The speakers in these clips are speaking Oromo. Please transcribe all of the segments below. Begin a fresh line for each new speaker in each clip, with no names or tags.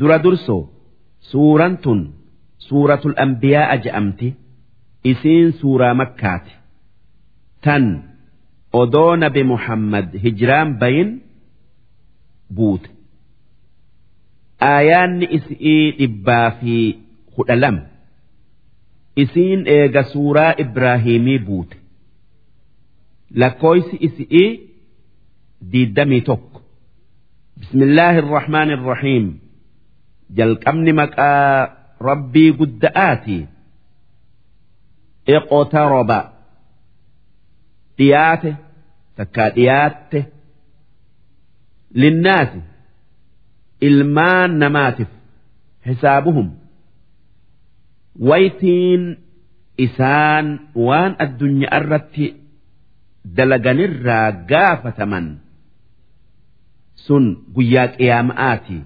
dura dursoo suuraan tun suuratul anbiyaa je'amti isiin suuraa makkaati. Tan odoo nabi muhammad hijraan bayin buute. Aayaanni isii dhibbaa fi kudha lama isiin eega suuraa ibraahimii buute. Lakkooysi isii diiddamii tokko. Bismillaahi irrahmaani irrahiim jalqabni maqaa rabbii gudda'aati iqotaroba dhiyaate. Takkaa dhiyaatte. Linnaasi. Ilmaan namaatiif. Xisaabuhum waytiin isaan waan addunyaa irratti dalaganirraa gaafataman sun guyyaa qiyaama'aati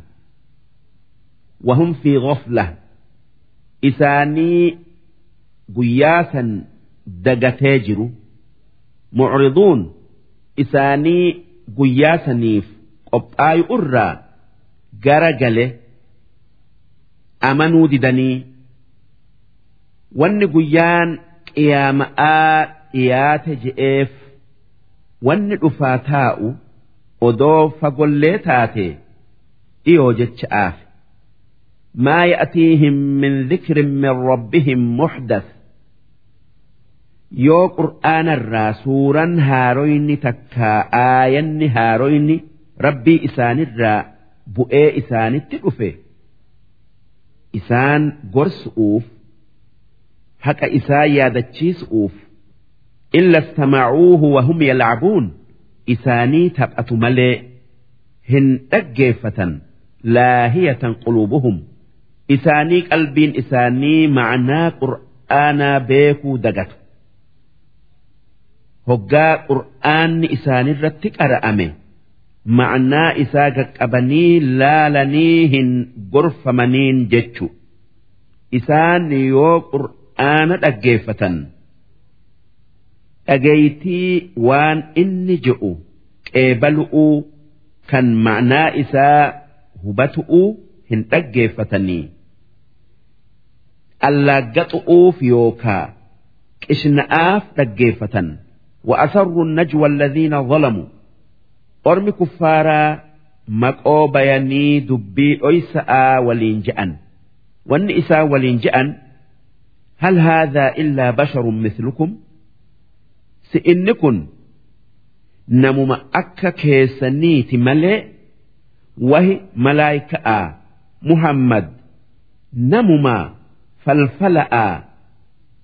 guyyaa san dagatee jiru mucriduun isaanii guyyaa saniif qophaayu irraa gara gale amanuu didanii wanni guyyaan qiyaama'aa dhiyaate je'eef wanni dhufaa taa'u odoo fagollee taate dhiyoo jecha'aaf maa ya'tiihim min dhikrin min rabbihim muxdath yoo qur'aanarraa suuran haaroyni takkaa aayanni haaroyni rabbii isaanirraa bu'ee isaanitti dhufe isaan gorsu'uuf haqa isaa yaadachiisu'uuf illa istamacuuhu wahum yalcabuun isaanii taphatu malee hin dhaggeeffatan laahiyatan quluubuhum isaanii qalbiin isaanii ma'anaa qur'aanaa beekuu dagatu. Hoggaa qur'aanni isaanirratti qara'ame ma'anaa isaa qaqqabanii laalanii hin gorfamaniin jechu. Isaan yoo qur'aana dhaggeeffatan dhageeytii waan inni je'u qeebalu'uu kan ma'anaa isaa hubatu'uu hin dhaggeeffatanii allaaggaxu'uuf yookaa qishna'aaf dhaggeeffatan. Wa'asarru najwa alladhiina zalamu. Ormi kuffaaraa maqoo bayanii dubbii dhoysa'aa waliin je'an. Wanni isaa waliin je'an hal haadhaa illaa basharun mislukum? Si inni kun namuma akka keessaniiti malee wahi malaayika'aa muhammad namumaa فالفلأ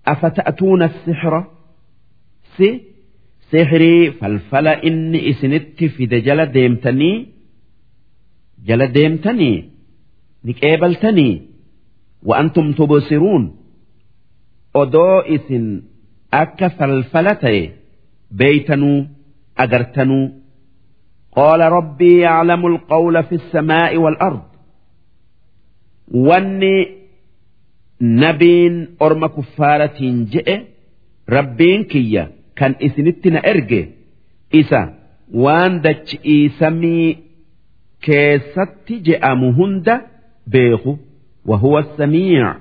أفتأتون السحر سي sihrii falfala inni isinitti fide jala deemtanii jala deemtanii ni qeebaltanii wa'antum tubsiruun odoo isin akka falfala ta'e beeytanuu agartanuu قال ربي يعلم القول في السماء والأرض واني nabiin orma kuffaaratiin je'e rabbiin kiyya kan isinitti na erge isa waan dachi'ii samii keessatti je'amu hunda beeku. Wahuwa samiic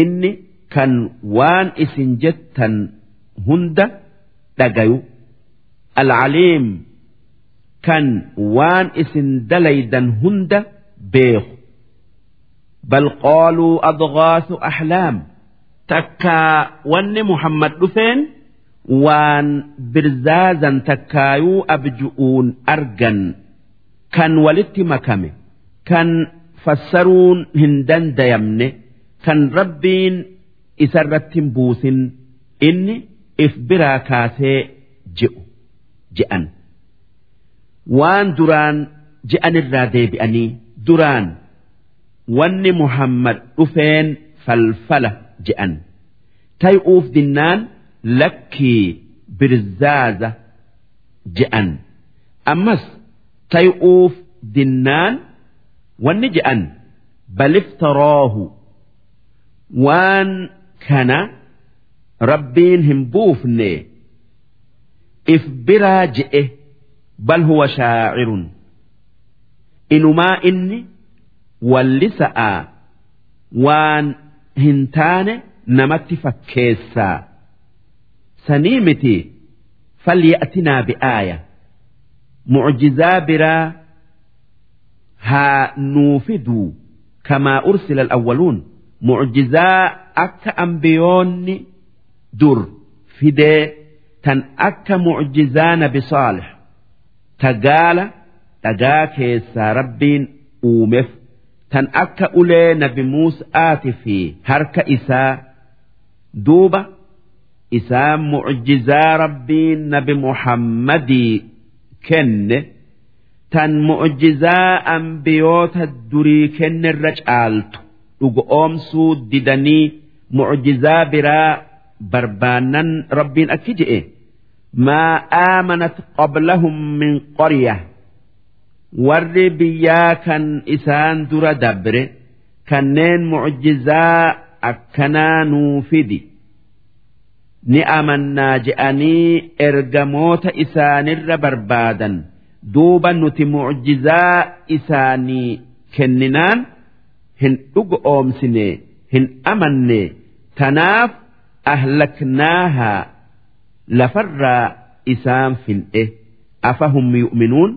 inni kan waan isin jettan hunda dhagayu. Alcaliim kan waan isin dalaydan hunda beeku. Bal qaaluu adgaasu ahlaam takkaa wanni muhammad dhufeen waan birzaazan takkaayuu abju'uun argan kan walitti makame kan fassaruun hin dandayamne kan rabbiin isarratti hin buusin inni if biraa kaasee je'u je'an waan duraan je'anirraa deebi'anii duraan wanni muhammad dhufeen falfala je'an. Tay'uuf dinnaan lakkii birzaaza je'an. Ammas tay'uuf dinnaan wanni je'an. Baliftaroohu waan kana rabbiin hin buufne. If biraa je'e bal huwa shaacirun inumaa inni wallisa'aa waan hin taane namatti fakkeessaa sanii miti falya'tinaa bi'aaya. Mucjizaa biraa haa nuufiduu kamaa ursila alawwaluun. Mucjizaa akka ambiyoonni dur fidee tan akka mucjizaa nabi saalix. Tagaala dhagaa keessaa rabbiin uumeef tan akka ulee nabi muus'aati fi harka isaa duuba isaan mucjizaa rabbiin nabi muhammadii kenne tan mucjizaa ambiyoota durii kennerra caaltu dhugoomsuu didanii mucjizaa biraa barbaannan rabbiin akki je'e. Maa aamanat qablahum min qorya warri biyyaa kan isaan dura dabre kanneen mucjizaa akkanaa nuu fidi. Ni amannaa je'anii ergamoota isaanirra barbaadan. Duuba nuti mucjizaa isaanii kenninaan hin dhugoomsine hin amanne tanaaf ahlaknaahaa lafarraa isaan fin'e. Afahum yu'minuun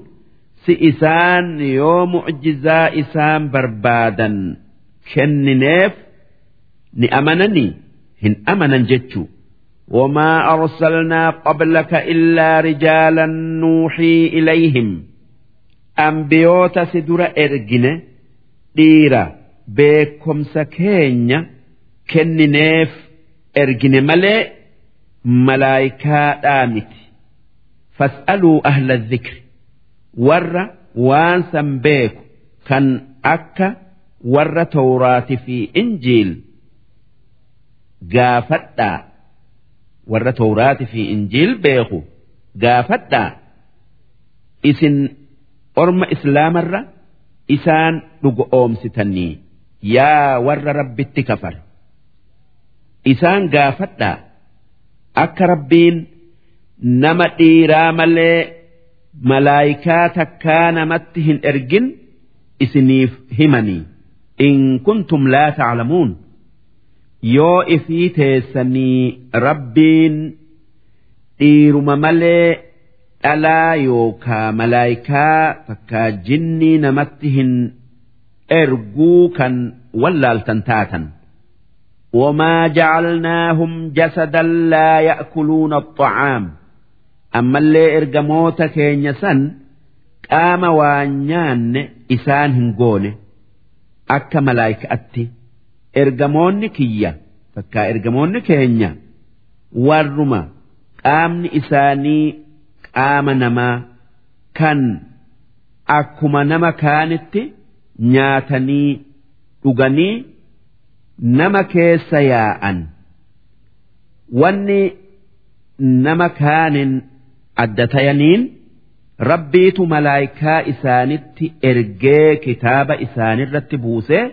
si isaan yoo mucjizaa isaan barbaadan kennineef ni amananii hin amanan jechuu وما أرسلنا قبلك إلا رجالا نوحي إليهم أنبيوت سدر إرجن ديرا بكم سكينيا كننيف إرجن ملئ ملايكا دامت فاسألوا أهل الذكر warra waan san beeku kan akka warra tawraati fi injiil gaafadhaa. Warra tawraati fi injiil beeku gaafadhaa. Isin orma islaamarra isaan dhugo oomsitanii yaa warra rabbitti kafare isaan gaafadhaa. Akka rabbiin nama dhiiraa malee malaayikaa takkaa namatti hin ergin isiniif himanii in kuntum laa taclamuun yoo ifii teessanii rabbiin dhiiruma malee dhalaa yookaa malaayikaa takkaa jinnii namatti hin erguu kan wallaaltan taatan. وما جعلناهم جسدا لا يأكلون الطعام ammallee ergamoota keenya san qaama waa nyaanne isaan hin goone akka malaayikaatti ergamoonni kiyya bakka ergamoonni keenya warruma qaamni isaanii qaama namaa kan akkuma nama kaanitti nyaatanii dhuganii nama keessa yaa'an. Wanni nama kaanin adda tayaniin rabbiitu malaayikaa isaanitti ergee kitaaba isaanirratti buusee.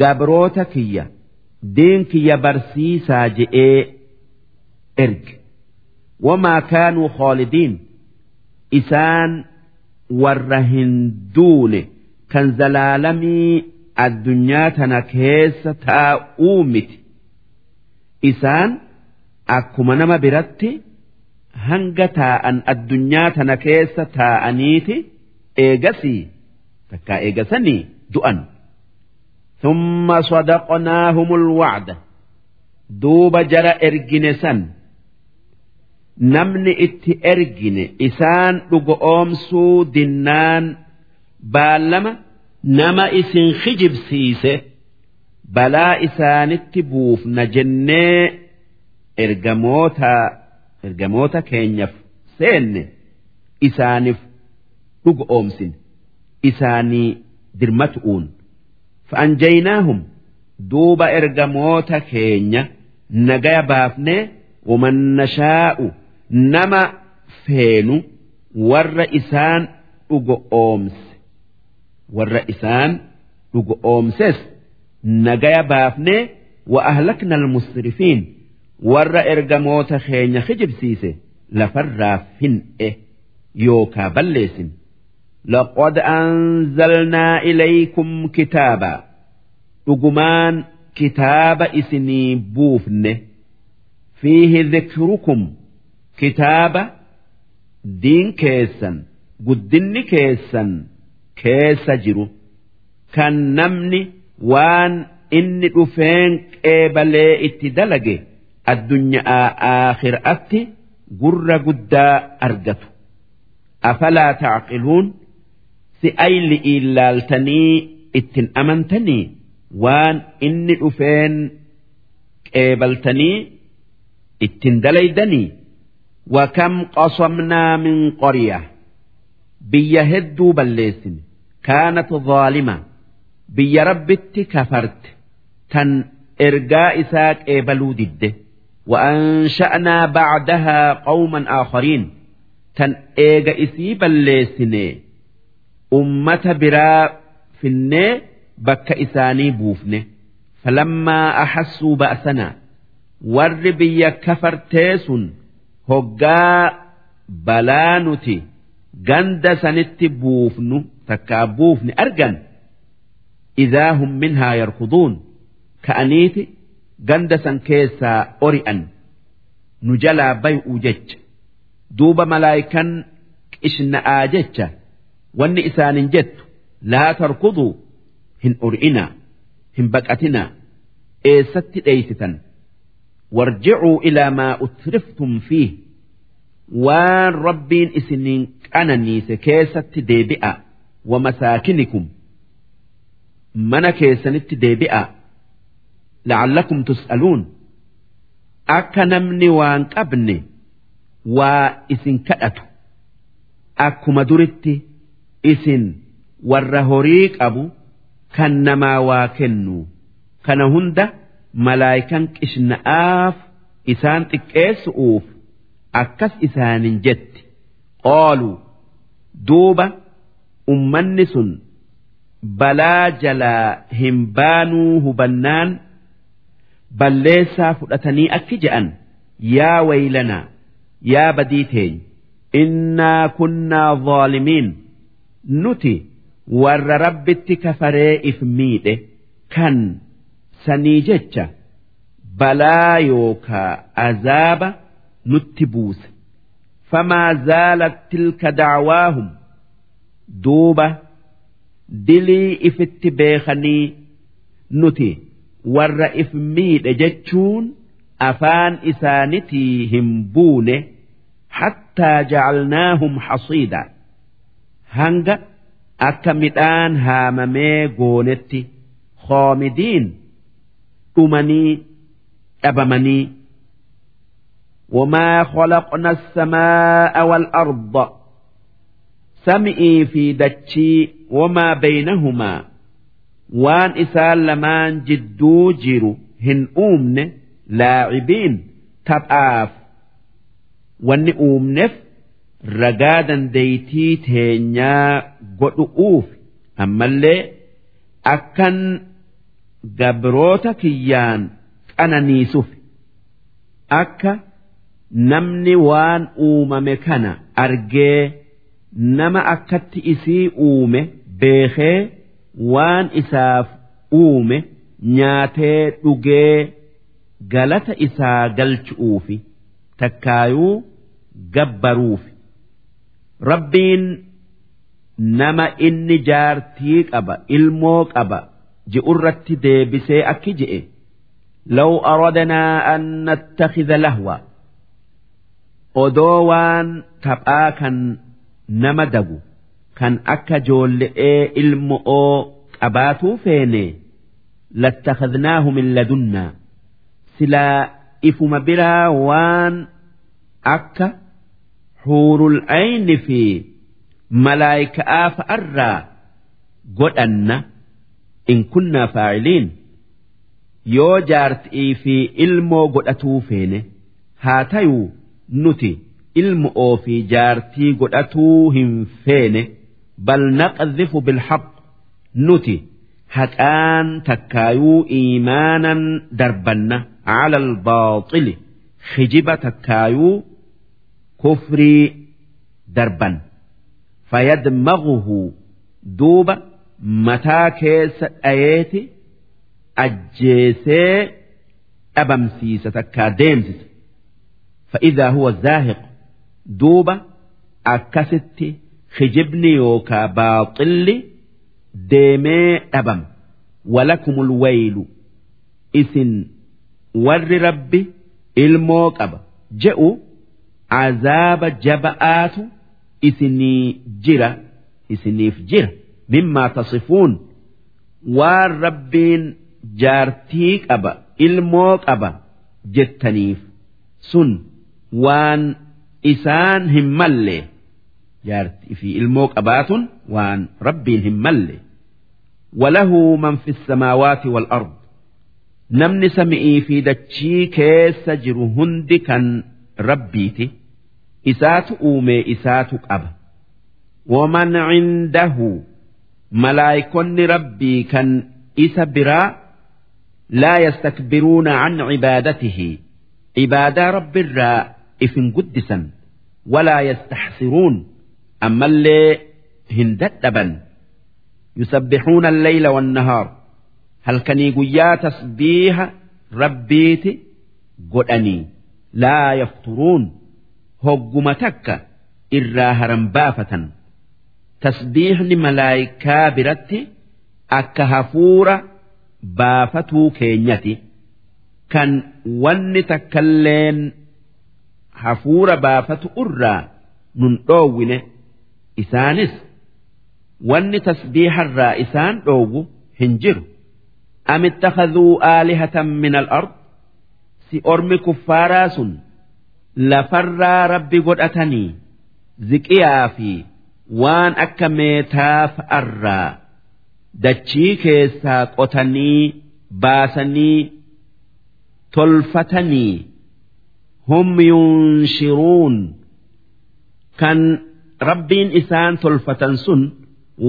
gabroota kiyya diin kiyya barsiisaa je'ee erge wamaa kaanuu khoolidiin isaan warra hin duune kan zalaalamii addunyaa tana keessa taa'uu miti isaan akkuma nama biratti hanga taa'an addunyaa tana keessa taa'aniiti eegasii takkaa eegasanii du'an. ثم صدقناهم الوعد دوب جرى إرجن سن نمن ات إرجن إسان أمسو دنان بالما نما إسن خجب سيسه بلا إسان التبوف نجنة إرجموتا ergamoota keenyaf seenne isaaniif dhuga oomsin. Isaanii dirmatu'uun. Fa'anjaynaahum duuba ergamoota keenya nagaya baafnee waman nashaa'u nama feenu warra isaan dhugo oomse. Warra isaan dhuga oomses nagaya baafnee wa ahlakna almusrifiin warra ergamoota keenya hijibsiise lafarraa fin'e eh yookaa balleessin. Laqad anzalnaa ilaykum kitaaba. Dhugumaan kitaaba isinii buufne. Fiihi dhikrukum kitaaba diin keessan guddinni keessan keessa jiru. Kan namni waan inni dhufeen qeebalee itti dalage addunyaa aakhiraatti gurra guddaa argatu. Afalaa tacqiluun si ayli ilaaltanii ittin amantanii waan inni dhufeen qeebaltanii ittin dalaydanii? Wakam qasamnaa min qoriya biyya hedduu balleessine. Kaanat zaalima. Biyya rabbitti kafarte. Tan ergaa isaa qeebaluu didde. وأنشأنا بعدها قوما آخرين تن إيجا إسي بليسن أمة براء في النه bakka isaanii buufne falammaa ahassuu ba'sanaa warri biyya kafartee sun hoggaa balaa nuti ganda sanitti buufnu takkaa buufne argan idaa hum minhaa yarkuduun ka'aniiti ganda san keessaa ori'an nu jalaa bay'uu jecha. Duuba malaayikan qishna'aa jecha. Wanni isaanin jettu laa tarkuduu hin ur'inaa hin baqatinaa eessatti dheeysitan? Warjicuu ilaa maa utriftum fiih. Waan rabbiin isiniin qananiise keessatti deebi'a. Wa masaakinikum? Mana keessanitti deebi'a la'allakum tus'aluun akka namni waan qabne waa isin kadhatu akkuma duritti isin warra horii qabu kan namaa waa kennu kana hunda malaayikan qishna'aaf isaan xiqqeessu'uuf akkas isaanin jetti qooluu duuba ummanni sun balaa jalaa hin baanuu hubannaan balleessaa fudhatanii akki je'an yaa waylanaa yaa badii teenya innaa kunnaa zaalimiin nuti warra rabbitti kafaree if miidhe kan sanii jecha balaa yookaa azaaba nutti buuse. Famaa zaalat tilka dacwaahum duuba dilii ifitti beekanii nuti warra if miidhe jechuun afaan isaanitii hin buune hattaa jacalnaahum hasiida hanga akka midhaan haamamee goonetti khoomidiin dhumanii dhabamanii وما خلقنا السماء والأرض سمئي في دتشي وما بينهما waan isaan lamaan jidduu jiru hin uumne laacibiin taphaaf. Wanni uumneef ragaa dandeeytii teenyaa godhu'uuf. Ammallee akkan gabroota kiyyaan qananiisuuf. Akka namni waan uumame kana argee nama akkatti isii uume beekee waan isaaf uume nyaatee dhugee galata isaa galchu'uufi takkaayuu gabbaruufi rabbiin nama inni jaartii qaba ilmoo qaba ji'urratti deebisee akki je'e لو أردنا أن نتخذ لهوا odoo waan taphaa kan nama dagu Kan akka joolle'ee ilmo'oo qabaatuu feene lattakadnaahu min ladunnaa silaa ifuma biraa waan akka huurul ayni fi malaayika'aa fa'arraa godhanna in kunnaa faa'iliin. Yoo jaartii fi ilmoo godhatuu feene haa tayuu nuti ilmu ofii jaartii godhatuu hin feene bal naqdhifu bilhaq nuti haqaan takkaayuu iimaanan darbanna cala albaaxili hijiba takkaayuu kufrii darban fayyadmaguhu duuba mataa keessa dhayeeti ajjeesee dhabamsiisa takkaa deemsisa fa'idaa huwa zaahiq duuba akkasitti kijibni yookaa baaxilli deemee dhabama walakumul waylu. Isin warri rabbi ilmoo qaba. Je'u azaaba jaba'aatu isinii jira isiniif jira. Mimmaa tasifuun waan rabbiin jaartii qaba ilmoo qaba jettaniif sun waan isaan hin malle jaartii fi ilmoo qabaatun waan rabbiin hin malle walahu man fi samaawaati wal ard namni sami'ii fi dachii keessa jiru hundi kan rabbiiti isaatu uume isaatu qaba waman cindahu malaayikonni rabbii kan isa biraa laa yastakbiruuna can cibaadatihi ibaadaa rabbi irraa ifin guddisan walaa yastaxsiruun ammallee hin dadhaban yusabbixuuna alleyla wannahaar halkanii guyyaa tasbiiha rabbiiti godhanii laa yafturuun hogguma takka irraa haran baafatan tasbiihni malaayikaa biratti akka hafuura baafatuu keenyati kan wanni takkalleen hafuura baafatu irraa nun dhoowwine isaanis wanni tasbiiharraa isaan dhoowwu hin jiru. Am ittakaduu aalihatan min al-ard si ormi kuffaaraa sun lafarraa rabbi godhatanii ziqiyaa fi waan akka meetaa fa'arraa dachii keessaa qotanii baasanii tolfatanii hum yunshiruun kan rabbiin isaan tolfatan sun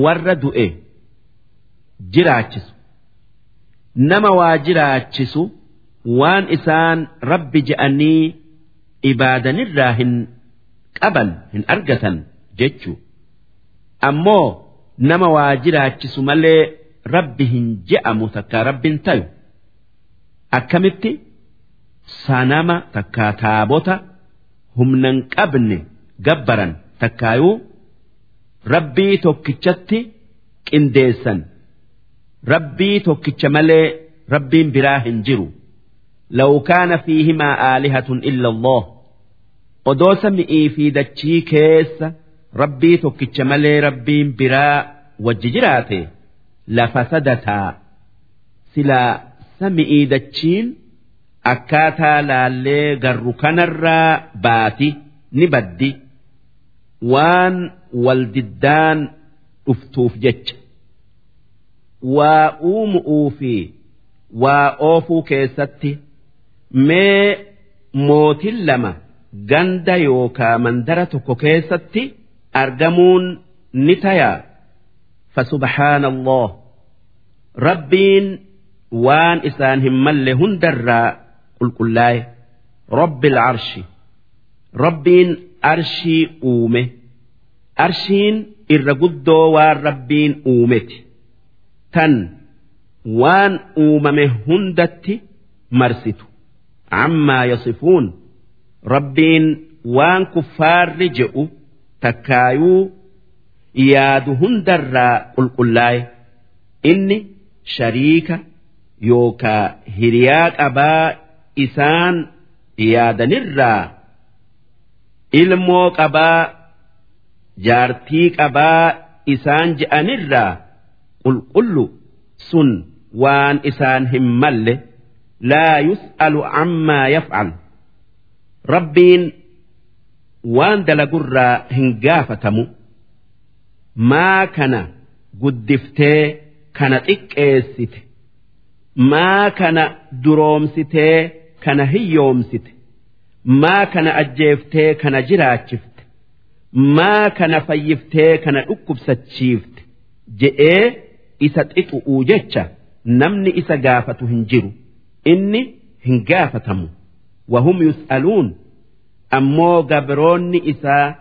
warra du'e jiraachisu. Nama waa jiraachisu waan isaan rabbi je'anii ibaadanirraa hin qaban hin argatan jechuu. Ammoo nama waa jiraachisu malee rabbi hin je'amu takka rabbiin tayu. Akkamitti? Sanama takkaa taabota humnan qabne gabbaran takkaayuu rabbii tokkichatti qindeessan. Rabbii tokkicha malee rabbiin biraa hin jiru. Law kaana fiihimaa aalihatun illa allah odoo sami'ii fi dachii keessa rabbii tokkicha malee rabbiin biraa wajji jiraate lafasadataa silaa sami'ii dachiin akkaataa laallee garru kanarraa baati ni baddi. Waan waldiddaan dhuftuuf jecha. Waa uumu'uu fi waa oofuu keessatti mee mootin lama ganda yookaa mandara tokko keessatti argamuun ni tayaa. Fasubhaana allah rabbiin waan isaan hin malle hundarraa qulqullaa'e rabbi arshi rabbiin arshii uume. Arshiin irra guddoo waan rabbiin uumeti tan waan uumame hundatti marsitu. Ammaa yasifuun rabbiin waan kuffaarri je'u takkaayuu yaadu hundarraa qulqullaa'e inni shariika yookaa hiriyaa qabaa isaan yaadanirraa ilmoo qabaa jaartii qabaa isaan je'anirraa qulqullu sun waan isaan hin malle laa yus'alu ammaa yaf'al. Rabbiin waan dalagurraa hin gaafatamu. Maa kana guddiftee kana xiqqeessite. Maa kana duroomsitee kana hiyyoomsite maa kana ajjeeftee kana jiraachifte maa kana fayyiftee kana dhukkubsachiifte je'ee isa xixu'uu jecha namni isa gaafatu hin jiru. Inni hin gaafatamu. Wahum yus'aluun. Ammoo gabroonni isaa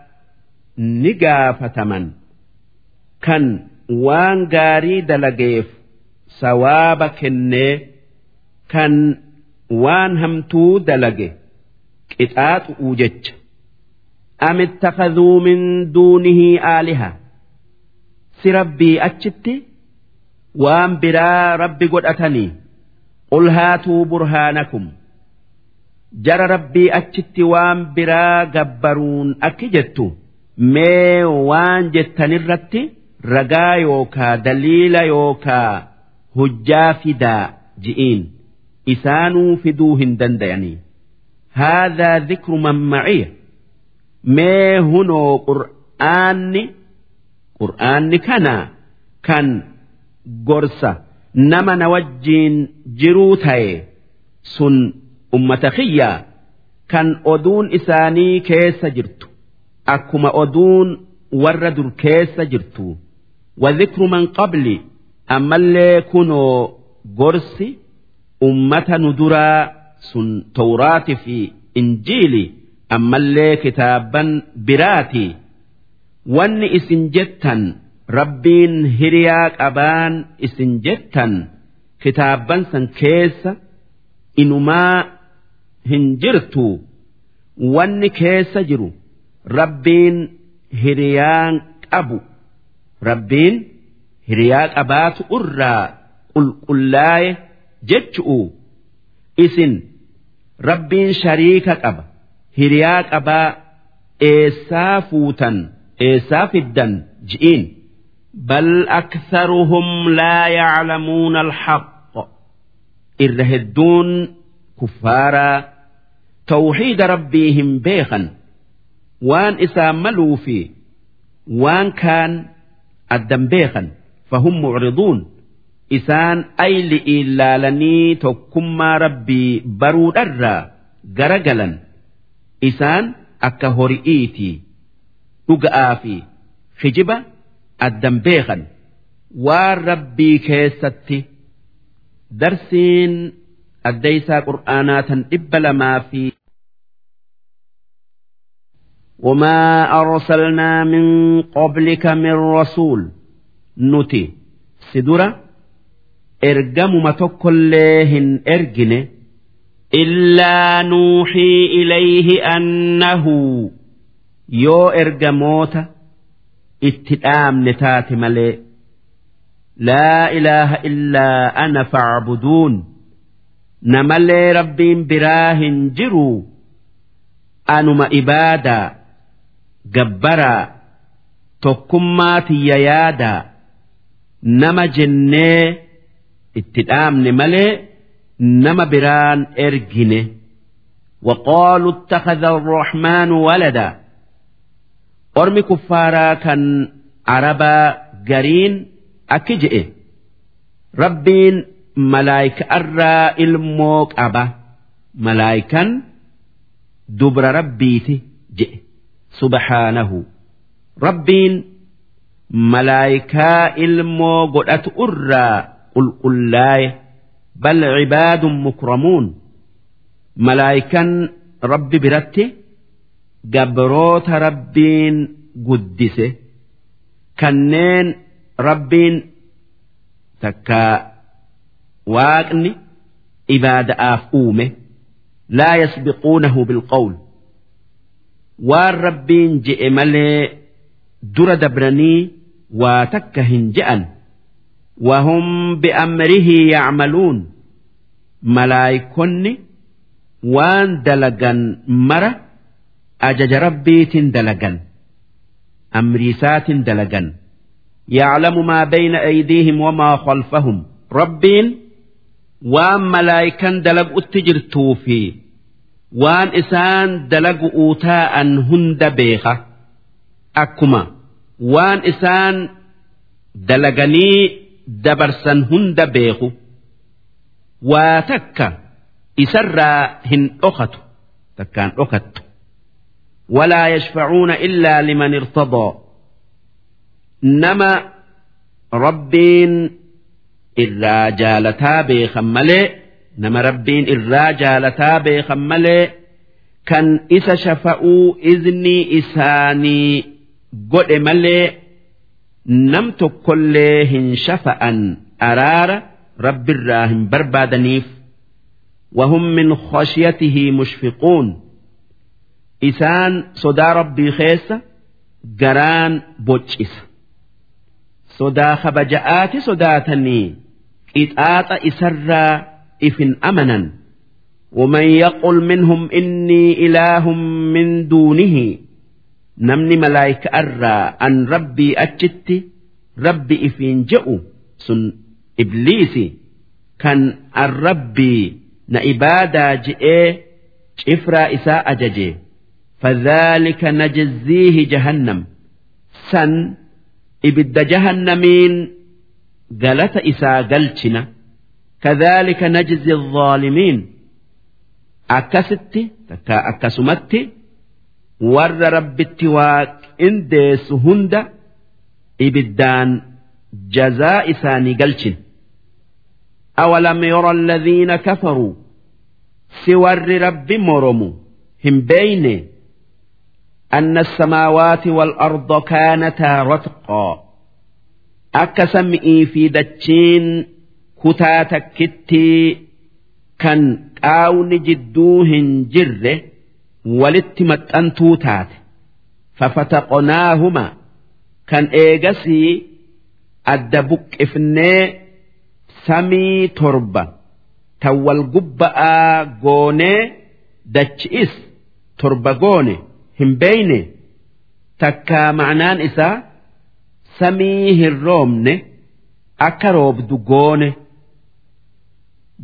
ni gaafataman. Kan waan gaarii dalageef sawaaba kennee kan waan hamtuu dalage qixaaxu'uu jecha. Am ittakaduu min duunihi aaliha. Si rabbii achitti waan biraa rabbi godhatanii qul haatuu burhaanakum. Jara rabbii achitti waan biraa gabbaruun akki jettu mee waan jettanirratti ragaa yookaa daliila yookaa hujjaa fidaa ji'iin. Isaanuu fiduu hin danda'anii haadhaa dhikru man maciya mee hunoo qur'aanni qur'aanni kana kan gorsa nama na wajjiin jiruu ta'e sun ummata kiyyaa kan oduun isaanii keessa jirtu akkuma oduun warra dur keessa jirtu وذكر من قبلي أما اللي كنوا قرسي أمة ندرا sun tawraatii fi injiili ammallee kitaaban biraati. Wanni isin jettan rabbiin hiriyaa qabaan isin jettan kitaaban san keessa inumaa hin jirtu. Wanni keessa jiru rabbiin hiriyaan qabu. Rabbiin hiriyaa qabaatu irraa qulqullaa'e jechu'u. Isin rabbiin shariika qaba hiriyaa qabaa eessaa fuutan eessaa fiddan ji'iin. Bal aktharuhum laa yaclamuuna alhaqqa irra hedduun kuffaaraa tawxiida rabbii hin beekan. Waan isaan maluu fi waan kaan addan beekan. Fahum mucriduun isaan ayli ilaalanii tokkummaa rabbii baruudharraa garagalan isaan akka hori'iitii dhuga'aa fi hijiba addan beekan waan rabbii keessatti darsiin addeysaa qur'aanaa tan dhibba lamaa fi وما أرسلنا من قبلك من رسول نتي سدرة ergamuma tokkollee hin ergine illaa nuuxii ilayhi annahu. Yoo ergamoota itti dhaamne taate malee laa ilaaha illaa ana facbuduun na malee rabbiin biraa hin jiruu anuma ibaadaa gabbaraa tokkummaa tiyya yaadaa nama jennee itti dhaamne malee nama biraan ergine. Waqaaluu ittakhadha arrahmaanu walada. Ormi kuffaaraa kan arabaa gariin akki je'e. Rabbiin malaayikaarraa ilmoo qaba. Malaayikan dubra rabbiiti je'e. Subhaanahu. Rabbiin malaayikaa ilmoo godhatu irraa qulqullaa'e bal cibaadun mukramuun malaayikan rabbi biratti gabroota rabbiin guddise kanneen rabbiin takka waaqni ibaada'aaf uume laa yasbiquunahu bilqawli waan rabbiin je'e malee dura dabranii waa takka hin je'an wahum bi'amrihi yacmaluun malaayikonni waan dalagan mara ajaja rabbiitin dalagan amriisaatin dalagan yaclamu maa bayna aydiihim wamaa khalfahum rabbiin waan malaayikan dalagutti jirtuu fi waan isaan dalagu'uu taa'an hunda beeka akkuma waan isaan dalaganii dabarsan hunda beeku waa takka isarraa hin dhokatu takkaan dhokattu ولا يشفعون إلا لمن ارتضى نما ربين إلا جالتا بيخملي nama rabbiin irraa jaalataa beekan malee kan isa shafa'uu iznii isaanii godhe malee nam tokkollee hin shafa'an araara rabbirraa hin barbaadaniif وهم من خشيته مشفقون إسان صدا ربي خيس جران بوتشيس صدا خبجآت صداتني إتآت إسرى إفن أمنا ومن يقل منهم إني إله من دونه نمني ملايك أرى أن ربي أجت ربي إفين جئوا سن إبليسي كان الربي na ibaadaa ji'ee cifraa isaa ajaje fadhaalika najziihi jahannam san ibidda jahannamiin galata isaa galchina kadhaalika najzi الظaalimiin akkasitti takka akkasumatti warra rabbitti waaqindeessu hunda ibiddaan jazaa isaanii galchin. أولم يرى الذين كفروا سور رب مرموا هم بين أن السماوات والأرض كانتا رتقا أكسمئي في دتشين كتاتا كتي كان قاون جدوهن جره walitti maxxantuu taate fafata qonaahuma kan eegasii adda buqqifnee samii torba tan wal gubba'aa goonee dachi'is torba goone hin beeyne takka ma'anaan isaa samii hin roobne akka roobdu goone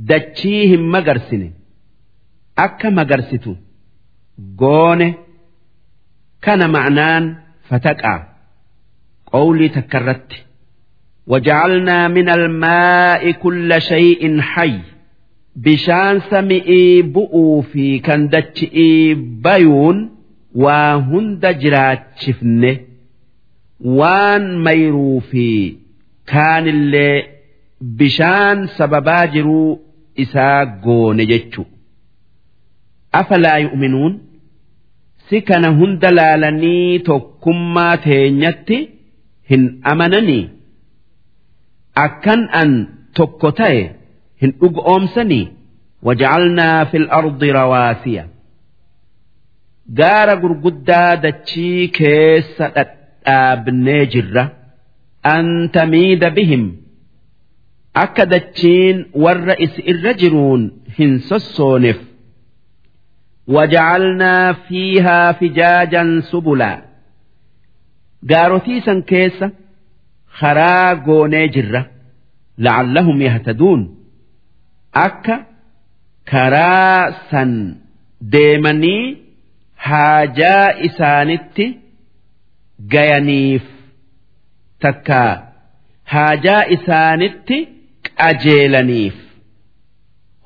dachii hin magarsine akka magarsitu. goone kana ma'anaan fataqaa qawlii takkarratti. وجعلنا من الماء كل شيء حي بشان سمئي بؤوا في كندتشئي بيون وهند جرات شفنه وان ميرو في كان اللي بشان سببا جرو إساقون afalaa yu'minuun? Si kana hunda laalanii tokkummaa teenyatti hin amananii? Akkan an tokko ta'e hin dhugu oomsanii? Waja'alnaa fil ardi rawaasiya. Gaara gurguddaa dachii keessa dhadhaabnee jirra. An tamiida bihim. Akka dachiin warra isi irra jiruun hin sossooneef. وجعلنا فيها فجاجا سبلا قاروتي سن كيسه karaa goonee jirra la'allahum yahtaduun akka karaa san deemanii haajaa isaanitti gayaniif takka haajaa isaanitti qajeelaniif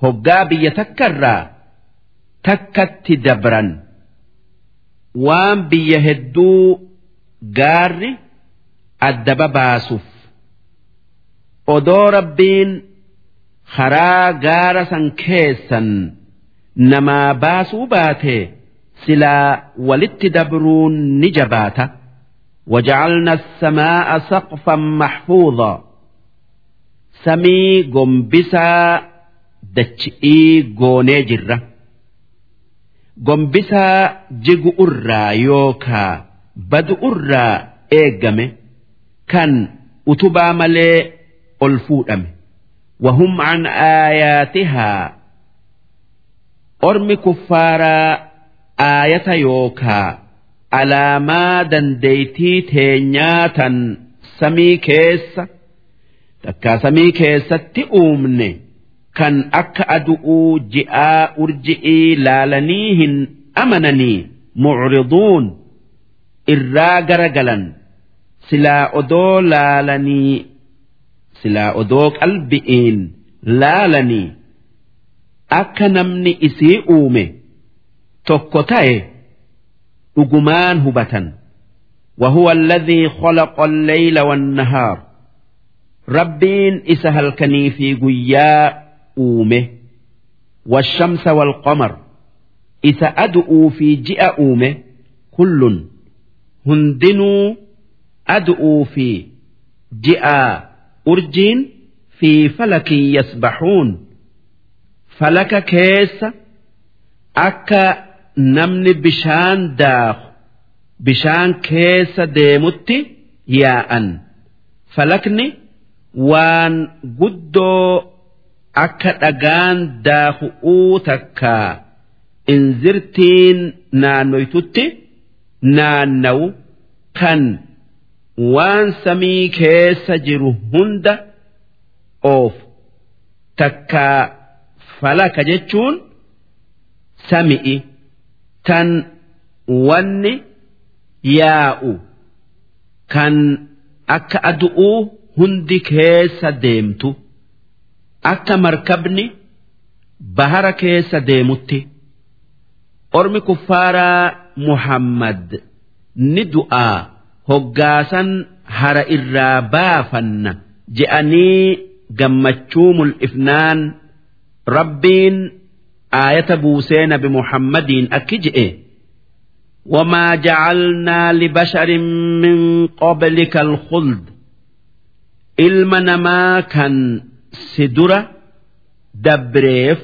hoggaa biyya takkarraa takkatti dabran waan biyya hedduu gaarri addaba baasuuf odoo rabbiin karaa gaara san keessan namaa baasuu baate silaa walitti dabruun ni jabaata وجعلنا السماء سقفا محفوظا سمي قنبسا دتشئي قوني جرة قنبسا جيغ أرى يوكا بدء أرى إيقمي kan utubaa malee ol fuudhame wahum an aayaatihaa ormi kuffaaraa aayata yookaa alaamaa dandeeytii teenyaa tan samii keessa takkaa samii keessatti uumne kan akka adu'uu ji'aa urji'ii laalanii hin amananii mucriduun irraa garagalan silaa odoo laalanii silaa odoo qalbi'iin laalanii akka namni isii uume tokko ta'e dhugumaan hubatan وهو الذي خلق الليل والنهار ربين إسهل كني في قياء uume washamsa walqamar isa adu'uu fi ji'a uume kullun hundinuu adu'uu fi ji'a urjiin fi falakin yasbaxuun falaka keessa akka namni bishaan daaku bishaan keessa deemutti yaa'an falakni waan guddoo. Akka dhagaan daaku'uu takkaa inzirtiin naannoytutti naannawu kan waan samii keessa jiru hunda oofu takkaa falaka jechuun sami'i tan wanni yaa'u kan akka adu'uu hundi keessa deemtu akka markabni bahara keessa deemutti ormi kuffaaraa muhammad ni du'aa hoggaasan hara irraa baafanna je'anii gammachuu mul'ifnaan rabbiin aayata buusee nabi muhammadiin akki je'e وما جعلنا لبشر من قبلك الخلد ilma namaa kan si dura dabreef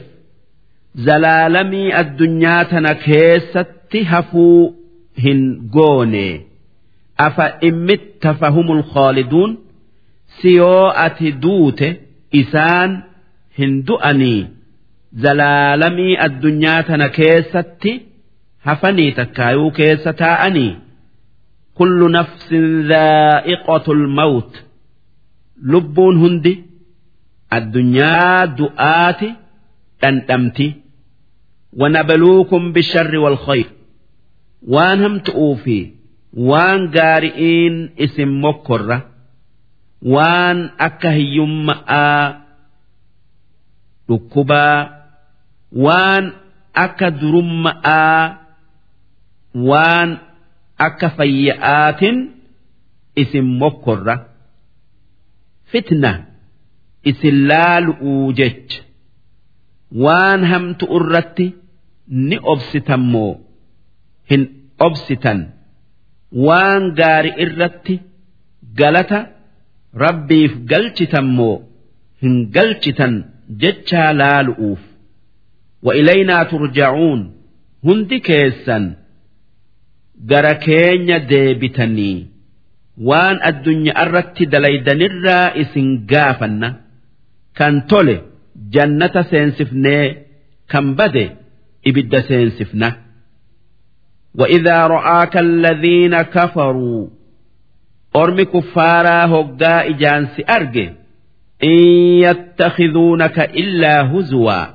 zalaalamii addunyaa tana keessatti hafuu hin goone. Afa immitta fahumul khaaliduun si yoo ati duute isaan hin du'anii. Zalaalamii addunyaa tana keessatti hafanii takkaayuu keessa taa'anii. Kullu nafsin dhaa'iqatul mawt. Lubbuun hundi addunyaa du'aati dhandhamti. Wanabluukum bisharri walkhayr waan hamtu'uu fi waan gaari'iin isin mokkorra. Waan akka hiyyumma'aa dhukkubaa. Waan akka durumma'aa waan akka fayya'aatin isin mokkorra. Fitna. isin laalu'uu jecha. Waan hamtu irratti ni obsitan moo? Hin obsitan. Waan gaari irratti galata rabbiif galchitan moo? Hin galchitan jechaa laalu'uuf. Wa'ilaynaa turja'uun hundi keessan gara keenya deebitanii. Waan addunyaa irratti dalaydanirraa isin gaafanna. Kan tole. jannata seensifnee kan bade ibidda seensifna وإذا رآك الذين كفروا أرمي كفارا هقا إجانس أرجي إن يتخذونك إلا هزوا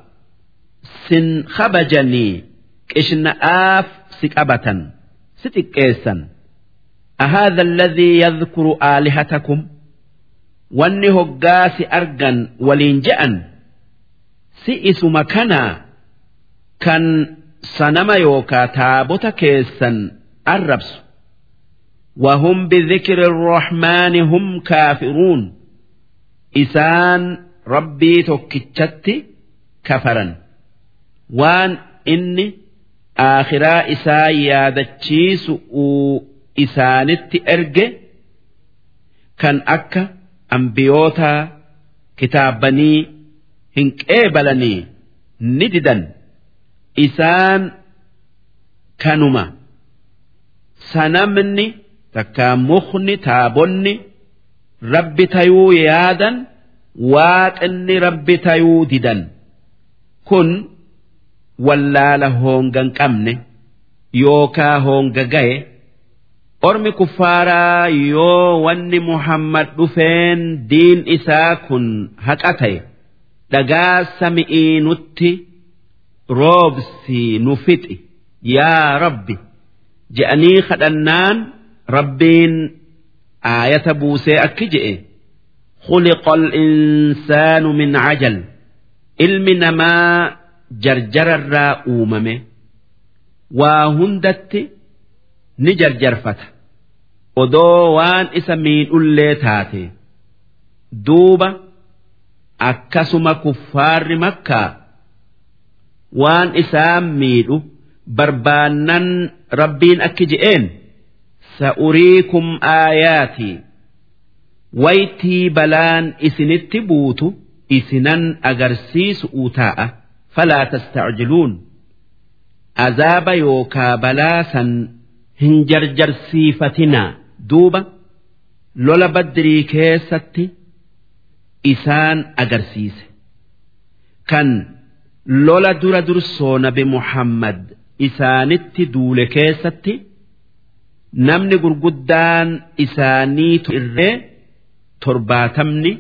سن خبجني كشن آف سكبة ستكيسا أهذا الذي يذكر آلهتكم واني هقا سأرجا ولين جأن si isuma kanaa kan sanama yookaa taabota keessan arrabsu وهم بذكر الرحمن هم كافرون إسان ربي توكتشت كفرا وان إني آخرا إسا يادتشيس إسانت إرجي كان أكا ambiyoota kitaabbanii hin qeebalanii ni didan isaan kanuma sanamni takkaa mukni taabonni rabbi tayuu yaadan waaqinni rabbi tayuu didan kun wallaala hoongan qabne yookaa hoonga gaye. ormi kuffaaraa yoo wanni muhammad dhufeen diin isaa kun haqa ta'e dhagaa sami'ii nutti roobsi nu fixi yaa rabbi je'anii kadhannaan rabbiin aayata buusee akki je'e خلق الإنسان من عجل ilmi namaa jarjararraa uumame waa hundatti ni jarjarfata odoo waan isa miidhullee taate duuba akkasuma kuffaarri makkaa waan isaan miidhu barbaannan rabbiin akki je'een sa'uriikum aayaatii waytii balaan isinitti buutu isinan agarsiisu taa'a falaa tastacjiluun. Azaaba yookaa balaa san hin jarjarsiifatinaa duuba lola badrii keessatti isaan agarsiise. Kan lola dura dursoo nabi muhammad isaanitti duule keessatti namni gurguddaan isaaniitu irree torbaatamni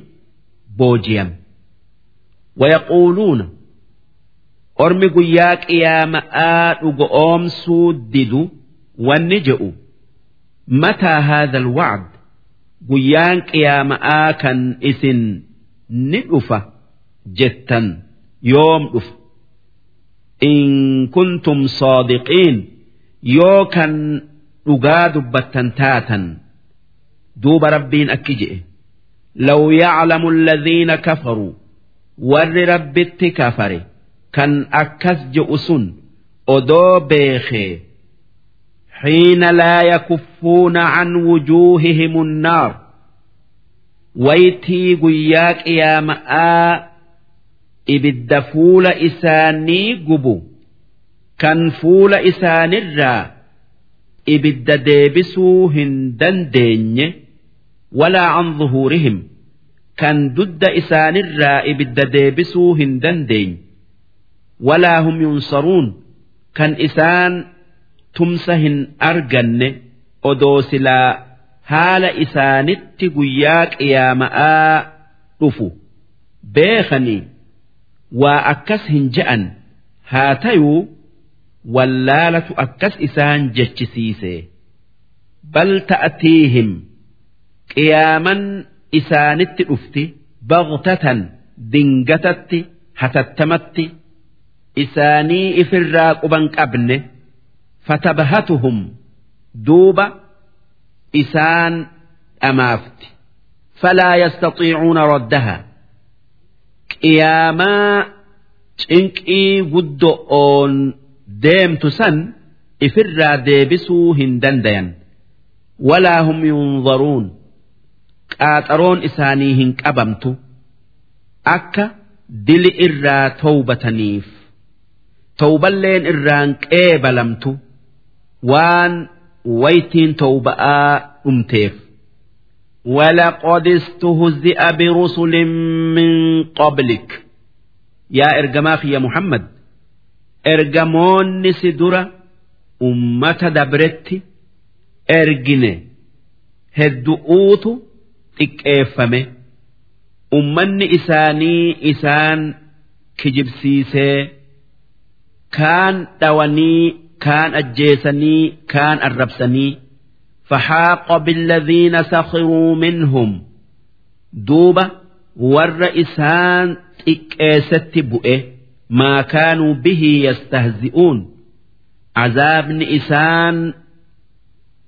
booji'ame. Wayaquuluuna ormi guyyaa qiyaama'aa dhugo oomsuu didu wanni je'u mataa haadha alwacd guyyaan qiyaama'aa kan isin ni dhufa jettan yoom dhufa in kuntum saadiqiin yoo kan dhugaa dubbattan taatan duuba rabbiin akki je'e yaclamu alladhiina kafaruu warri rabbitti kafare kan akkas je'u sun odoo beekee حين لا يكفون عن وجوههم النار ويتي قياك يا ماء إبد فول إساني قبو كان فول إسان الرا إبد ديبسو هندن ديني ولا عن ظهورهم كان ضد إسان الرا إبد ديبسو هندن دين ولا هم ينصرون كان إسان tumsa hin arganne odoo silaa haala isaanitti guyyaa qiyaama'aa dhufu. Beekanii waa akkas hin je'an. Haa tayuu wallaalatu akkas isaan jechisiise. Bal ta'atiihim. Qiyaaman isaanitti dhufti. Baqtatan dingatatti hatattamatti isaanii ifirraa quban qabne. fatabhatuhum duuba isaan dhamaafti falaa yastatiicuuna raddaha qiyaamaa cinqii guddo'oon deemtu san ifirraa deebisuu hin dandayan walaa hum yunzaruun qaaxaroon isaanii hin qabamtu akka dili irraa towbataniif towballeen irraan qeebalamtu waan waytiin towba'aa dhumteef ولقد استهزئ برسل من قبلك يا إرجماخ يا محمد إرجمون سدرة أمة دبرت إرجنة هدؤوت إكيفمه أمني إساني إسان كجبسيسي كان دواني كان أجيسني كان أربسني فحاق بالذين سخروا منهم دوبة والرئسان إكيست بؤه ما كانوا به يستهزئون عذاب إسان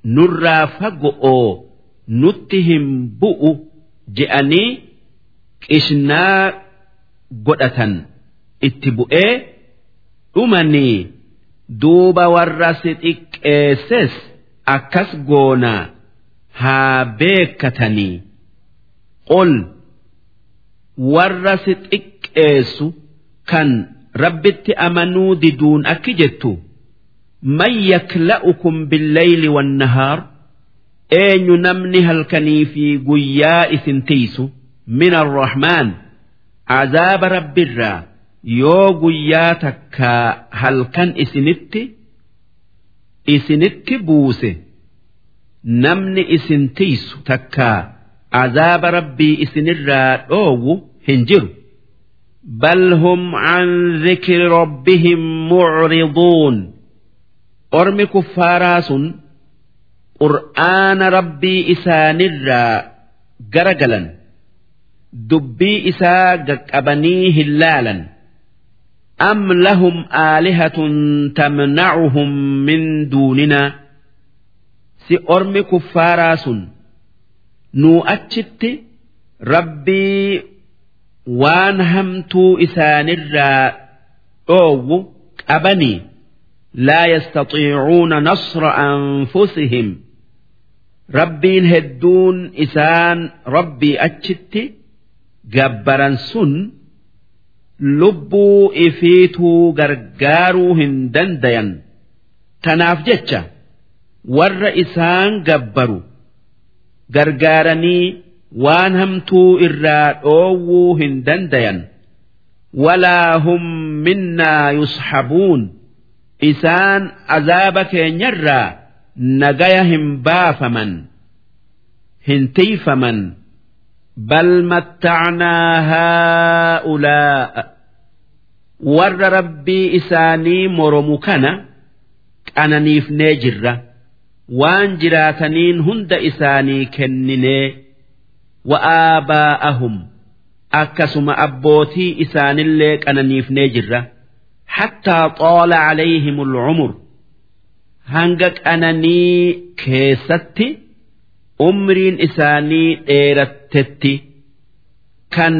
نرى فقؤوا نتهم بؤ جئني كشنا قدة اتبؤه أمني duuba warra si xiqqeesses akkas goonaa haa beekkatanii qol warra si xiqqeessu kan rabbitti amanuu diduun akki jettu man yakla'ukum billeyli wannahaar eenyu namni halkanii fi guyyaa isin tiisu min arrahmaan azaaba rabbirraa. Yoo guyyaa takkaa halkan isinitti isinitti buuse. Namni isin tiisu takkaa azaaba rabbii isinirraa dhoowwu hin jiru. An dhikri rabbihim mucriduun ormi kuffaaraa sun qur'aana rabbii isaanirraa gara galan dubbii isaa gaqqabanii hin laalan أم لهم آلهة تمنعهم من دوننا؟ سي أرمي كفاراس نو أتشت ربي وان إسان الرا أو أبني لا يستطيعون نصر أنفسهم rabbiin hedduun isaan rabbii achitti gabbaran sun lubbuu ifiituu gargaaruu hin dandayan. Tanaaf jecha warra isaan gabbaru gargaaranii waan hamtuu irraa dhoowwuu hin dandayan. Walaa hum minnaa yushabuun. Isaan azaaba keenyarraa nagaya hin baafaman hin tiifaman bal mattacnaa haa'ulaa'a warra rabbii isaanii moromu kana qananiifnee jirra. Waan jiraataniin hunda isaanii kenninee wa'aabaa'ahum akkasuma abbootii isaanillee qananiifnee jirra. Hattaa xoola calayhim ulcumur hanga qananii keessatti umriin isaanii dheerattetti kan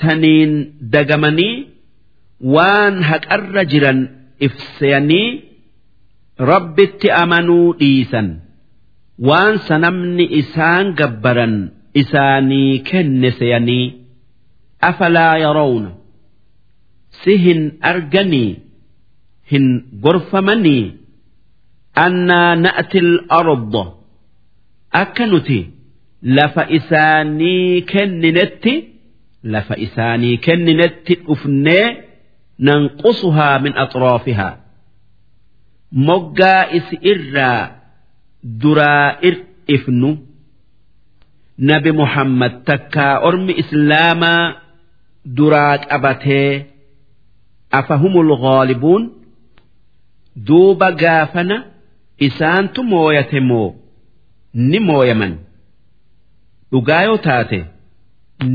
saniin dagamanii waan haqarra jiran ifseyanii rabbitti amanuu dhiisan. Waan sanamni isaan gabbaran isaanii kenne seyanii afalaa yarawna. Si hin arganii hin gorfamanii annaa na'ti al-arda akka nuti lafa isaanii kenninetti lafa isaanii kenninetti dhufnee nanqusuhaa min axraafihaa moggaa isi irraa duraa ir'ifnu nabi muhammad takkaa ormi islaamaa duraa qabatee afahumul ghaalibuun duuba gaafana isaantu mooyate moo ni mooyaman dhugaa yoo taate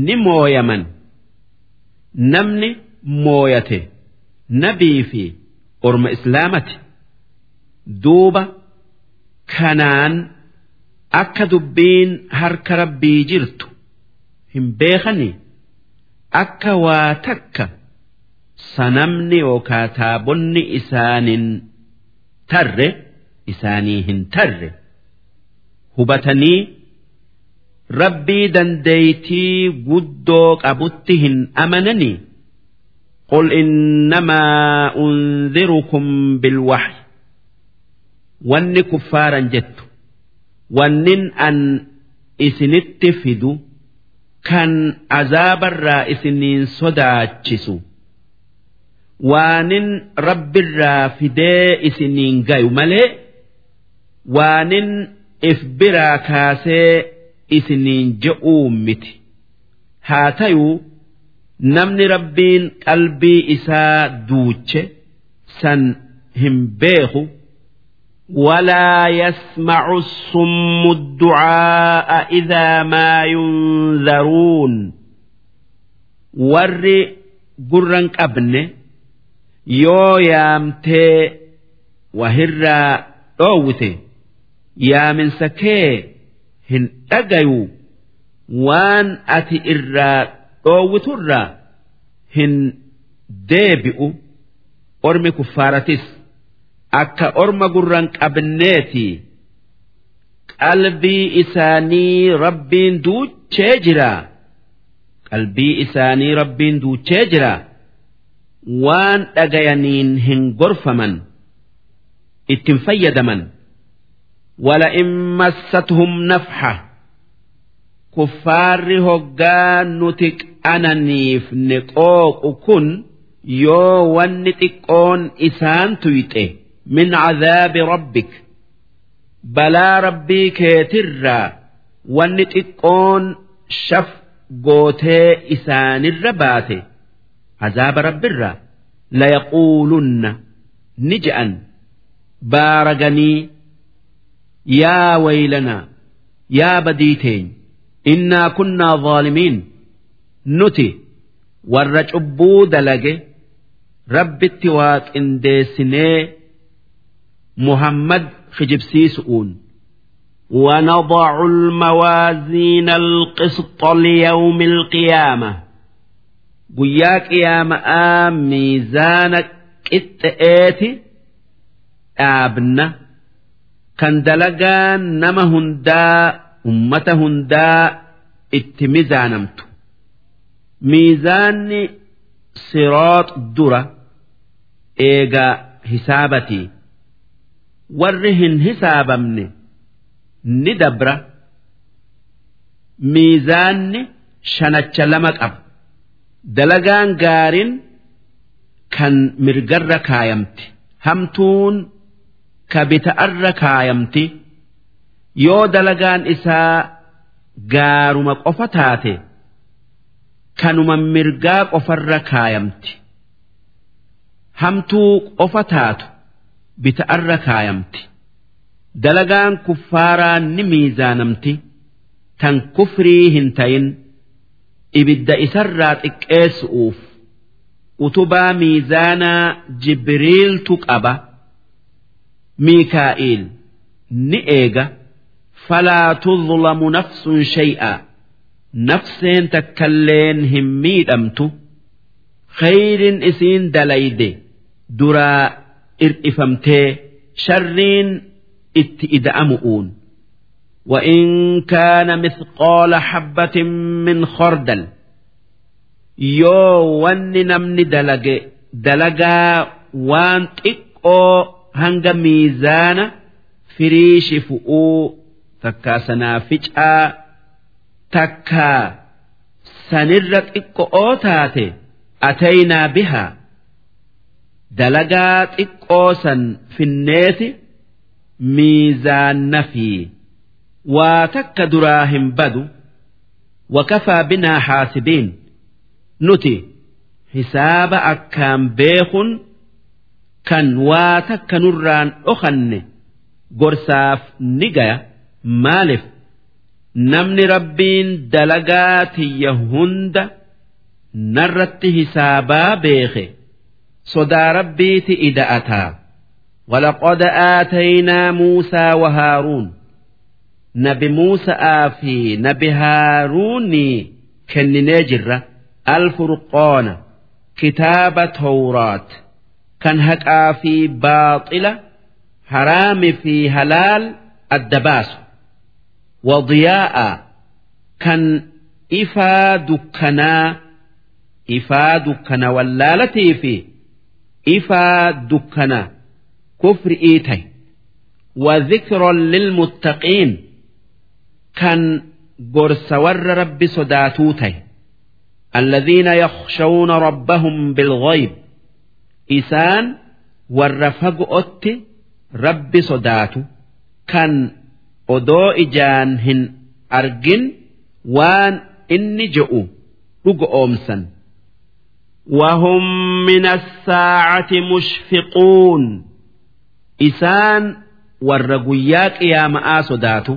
ni mooyaman. Namni mooyate nabii fi orma islaamati. Duuba kanaan akka dubbiin harka rabbii jirtu hin beekanii? Akka waa takka sanamni yookaa taabonni isaanin tarre isaanii hin tarre hubatanii rabbii dandeeytii guddoo qabutti hin amanani. Qul innamaa unzirukum bilwaxyi wanni kuffaaran jettu. Wannin an isinitti fidu. Kan azaabarraa isiniin sodaachisu. Waanin rabbirraa fidee isiniin gayu malee waanin if biraa kaasee isiniin je'uu miti haa tayuu namni rabbiin qalbii isaa duuche san hin beeku ولا يسمع الصم الدعاء إذا ما ينذرون ور قرن قبن يو يامتي وهر أوتي يا من hin dhagayu waan ati irraa dhoowwiturraa hin deebi'u ormi kuffaaratis. Akka orma gurran qabneeti qalbii isaanii rabbiin duuchee jiraa qalbii isaanii rabbiin duuchee jiraa waan dhagayaniin hin gorfaman ittiin fayyadaman. ولئن مستهم نفحة كفار هقا نتك أنانيف نقوق كن يو ونتقون إسان تيته من عذاب ربك بلا ربي كيترا ونتقون شف قوتي إسان الربات عذاب رب الرا ليقولن نجأا بارقني يا ويلنا يا بديتين إنا كنا ظالمين نتي ورج دلقه رب التواك انديسنيه محمد خجبسيسؤون ونضع الموازين القسط ليوم القيامة قياك يا مآم ميزانك اتئاتي آبنا kan dalagaan nama hundaa ummata hundaa itti mizaanamtu. Miizaanni siroox dura eegaa hisaabatii warri hin hisaabamne ni dabra. Miizaanni shanacha lama qaba. Dalagaan gaariin kan mirgarra kaayamti. Hamtuun ka bita'arra kaayamti yoo dalagaan isaa gaaruma qofa taate kanuma mirgaa qofarra kaayamti. Hamtuu qofa taatu bita'arra kaayamti. Dalagaan kuffaaraa ni miizaanamti tan kufrii hin tayin ibidda isarraa xiqqeessu'uuf. Utubaa miizaanaa jibriiltu qaba ميكائيل نئيغا فلا تظلم نفس شيئا. نفسين تكلين هم ميدمتو خير إسين دليد درا إرئفمتي شرين إتئد أمؤون وإن كان مثقال حبة من خردل يو ون نمن دلق دلقا وان إكو hanga miizaana firiishi fu'uu takkaa sanaaficaa takkaa sanirra xiqqoo taate ataynaa bihaa. Dalagaa xiqqoo san finneeti miizaanna fi waa takka duraa hin badu wakafaa binaa haasibiin nuti hisaaba akkaan beekun kan waa takka nurraan dhokanne gorsaaf ni gaya maaliif namni rabbiin dalagaa tiyya hunda narratti hisaabaa beeke sodaa rabbiiti ida'ataa ولقد آتينا موسى وهارون نبي موسى في نبي هارون كنني جره الفرقان كتاب توراة كان هكا في باطلة حرام في هلال الدباس وضياء كان إفا دكنا إفا دكنا واللالتي في إفا دكنا كفر إيتي وذكرا للمتقين كان قرس ور رب صداتوتي الذين يخشون ربهم بالغيب إسان والرفق رب صدات كان أدو إجان هن أرجن وان إني جئوا رق أمسا وهم من الساعة مشفقون إسان والرقياك يا مآ صدات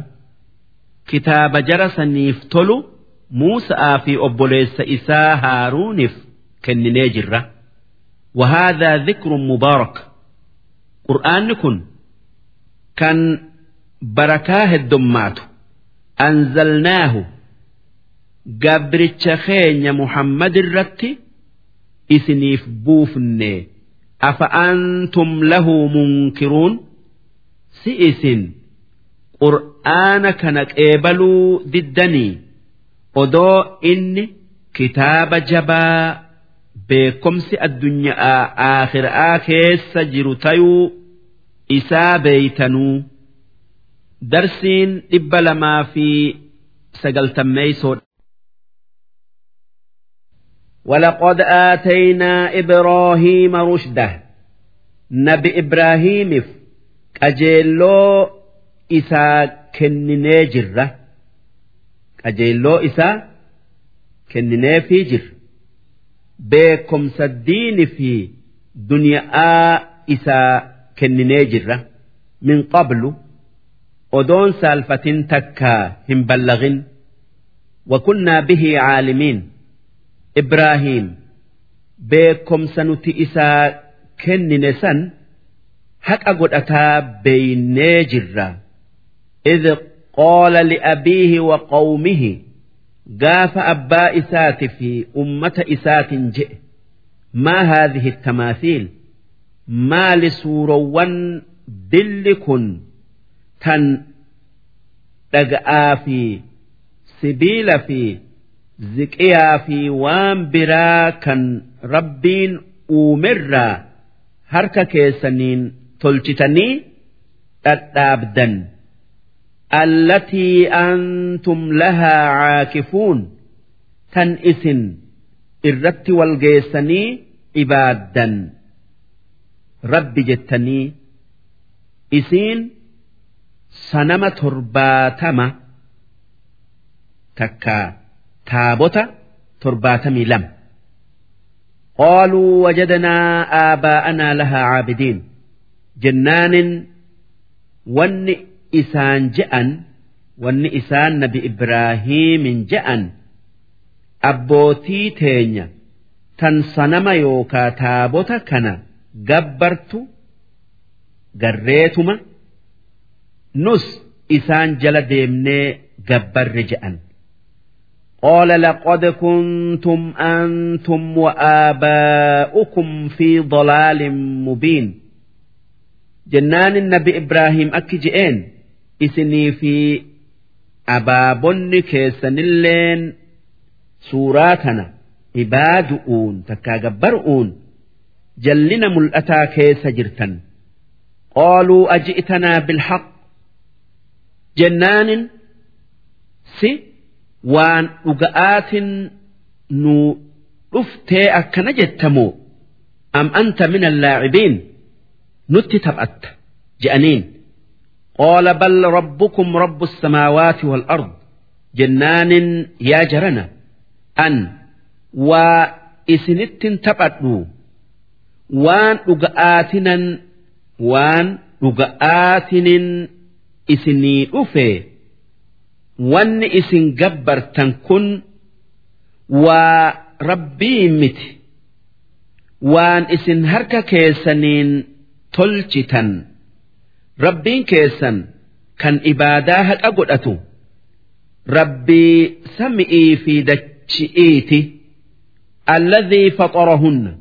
كتاب جرس نيفتلو موسى في أبوليس إساء هارونف كنني جرة وهذا ذكر مبارك قرآن كن كان بركاه الدمات أنزلناه قبرتش خين محمد الرتي إسنيف بوفني أفأنتم له منكرون سئس قرآن كانك إيبلوا ضدني odoo inni kitaaba jabaa beekomsi addunyaa aakhiraa keessa jiru tayuu isaa beeytanuu darsiin dhibba lamaa fi sagaltammeeysoodha. ولقد آتينا إبراهيم رشده نبي إبراهيم أجيلو إسا كنني جره qajeelloo isaa kennineefii jira beekumsa diini fi duniyaa isaa kenninee jirra. Min qablu odoon saalfatin takkaa hin ballagin. Wakunnaa bihii caalimiin ibraahiim beekomsa nuti isaa kennine san haqa godhataa beeynee jirra. Idh qaala liabiihi wa qawmihi. gaafa abbaa isaati fi ummata isaatiin jedhe maa haadhihi tamaafiil maali suurawwan dilli kun tan dhaga'aa fi sibiila fi ziqiyaa fi waan biraa kan rabbiin uumerraa harka keessaniin tolchitanii dhadhaabdan. allatii antum lahaa caakifuun tan isin irratti walgeessanii ibaaddan rabbi jettanii isiin sanama torbaatama takka taabota torbaatamii lama qaaluu wajadanaa aabaa'anaa lahaa caabidiin jennaanin wanni ون إسان جأن ون إسان نبي إبراهيم جأن أبوتي تينيا تنصنم يوكا تابوتا كنا gabbartu garreetuma nus isaan jala deemnee gabbarre je'an. قال لقد كنتم أنتم وآباؤكم في ضلال مبين جنان النبي إبراهيم أكجئين isinii fi abaabonni keessanilleen suuraa kana ibaadu'uun takkaa gabbar'uun jallina mul'ataa keessa jirtan. Qaaluu aji'tanaa bilhaq. Jennaanin si waan dhuga'aatin nu dhuftee akkana jettamoo am anta min allaacibiin nutti taphatta je'aniin. قال بل ربكم رب السماوات والأرض جنان يا جرنا أن وإسنت تبأتنو waan dhuga'aatinan waan dhuga'aatinin isinii dhufe wanni isin gabbartan kun waa rabbii miti waan isin harka keessaniin tolchitan rabbiin keessan kan ibaadaa haqa godhatu rabbii sami'ii fi dachi'iiti alladhii faxarahunna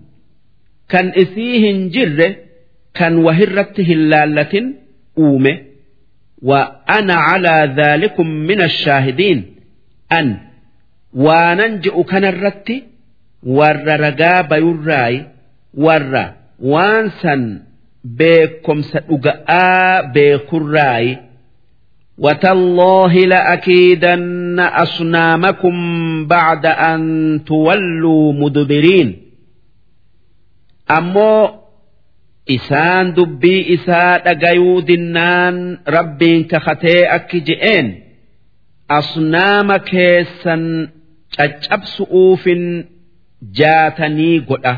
kan isii hin jirre kan wahirratti hin laallatin uume wa ana calaa dhaalikum min ashaahidiin an waanan je'u kanarratti warra ragaa bayurraayi warra waan san beekomsa dhuga'aa beekurraayi وتالله لأكيدن أصنامكم بعد أن تولوا مدبرين ammoo isaan dubbii isaa dhagayuu dinnaan rabbiin kakatee akki je'een asnaama keessan caccabsu'uufin jaatanii godha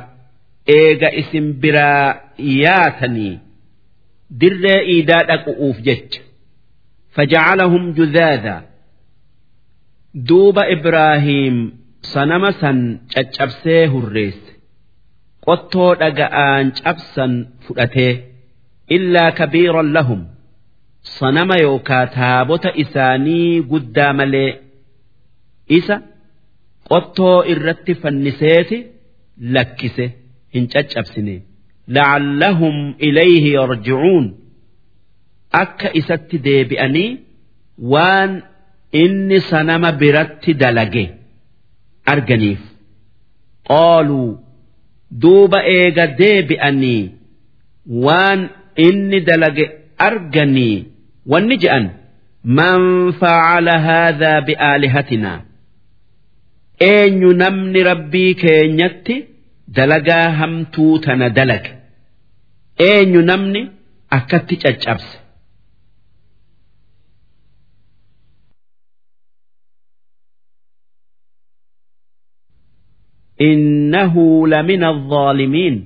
eega isin biraa yaatanii dirree iidaa dhaqu'uuf jecha. Fajacalahum judaada duuba ibraahiim sanama san caccabsee hurreesse. Qottoo dhaga'aan cabsan fudhatee. Illaa kabiiran lahum. Sanama yookaa taabota isaanii guddaa malee. Isa qottoo irratti fanniseeti lakkise. Hin caccabsine. La'allahum ilayhi yarji'uun. Akka isatti deebi'anii waan inni sanama biratti dalage arganiif. Qaaluu duuba eega deebi'anii waan inni dalage arganii wanni je'an man facala haadhaa bi'aalihatinaa eenyu namni rabbii keenyatti dalagaa hamtuu tana dalage eenyu namni akkatti caccabse إنه لمن الظالمين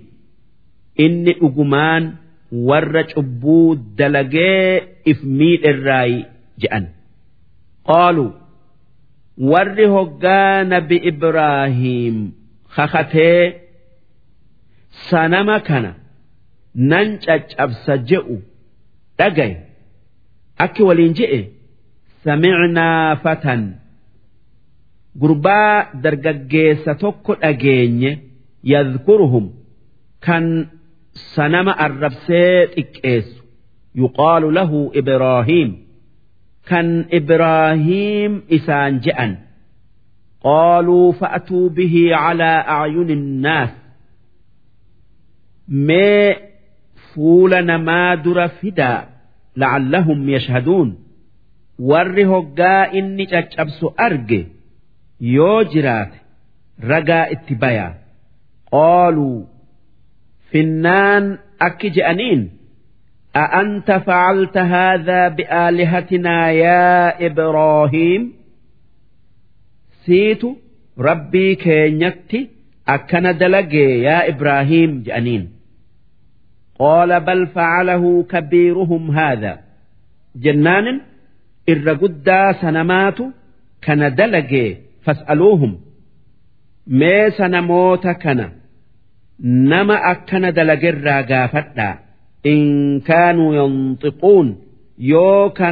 إني أجمان ور عبو دلقي إفميد الراي جأن قالوا ور هقان بإبراهيم خختي sanama kana nan caccabsa je'u dhagaye akki waliin je'e samicnaa fatan. Gurbaa dargaggeessa tokko dhageenye yadkuruhum kan sanama arrabsee xiqqeessu. Yuqaalu lahu ibraahiim kan ibraahiim isaan je'an. Qaaluu fa'atuu bihii calaa acyuni innaas mee fuula namaa dura fidaa la'allahum yashhaduun warri hoggaa inni caccabsu arge yoo jiraate ragaa itti bayaa qaaluu finnaan akki je'aniin أأنت فعلت هذا بآلهتنا يا إبراهيم سيت ربي كينيتي أكن دلقي يا إبراهيم جأنين قال بل فعله كبيرهم هذا جنان إرقدا سنمات كان دلقي فاسألوهم ما سنموت كان نما أكن دلقي الراقافتا إن كانوا ينطقون يوكا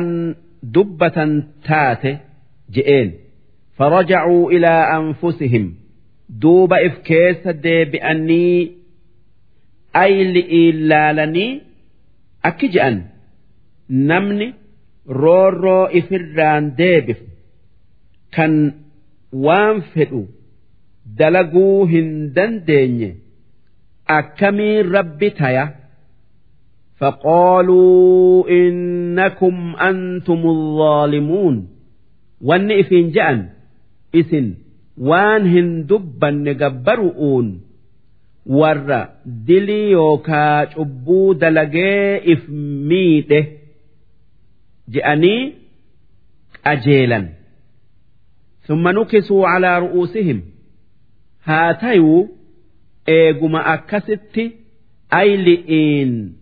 دبة تات جئين فرجعوا إلى أنفسهم دوب إفكيس دي بأني أي لإلالني أكجأن نمني رورو إفران ديبف كان وانفدوا دلقوا هندن ديني أكمي ربي تيا فقالوا إنكم أنتم الظالمون وان إفين جأن إسن وان هندبا نقبرؤون ور دلي يوكا عبو دلقي إفميته جأني أجيلا ثم نكسوا على رؤوسهم هاتيو إيقما أكست أي لئين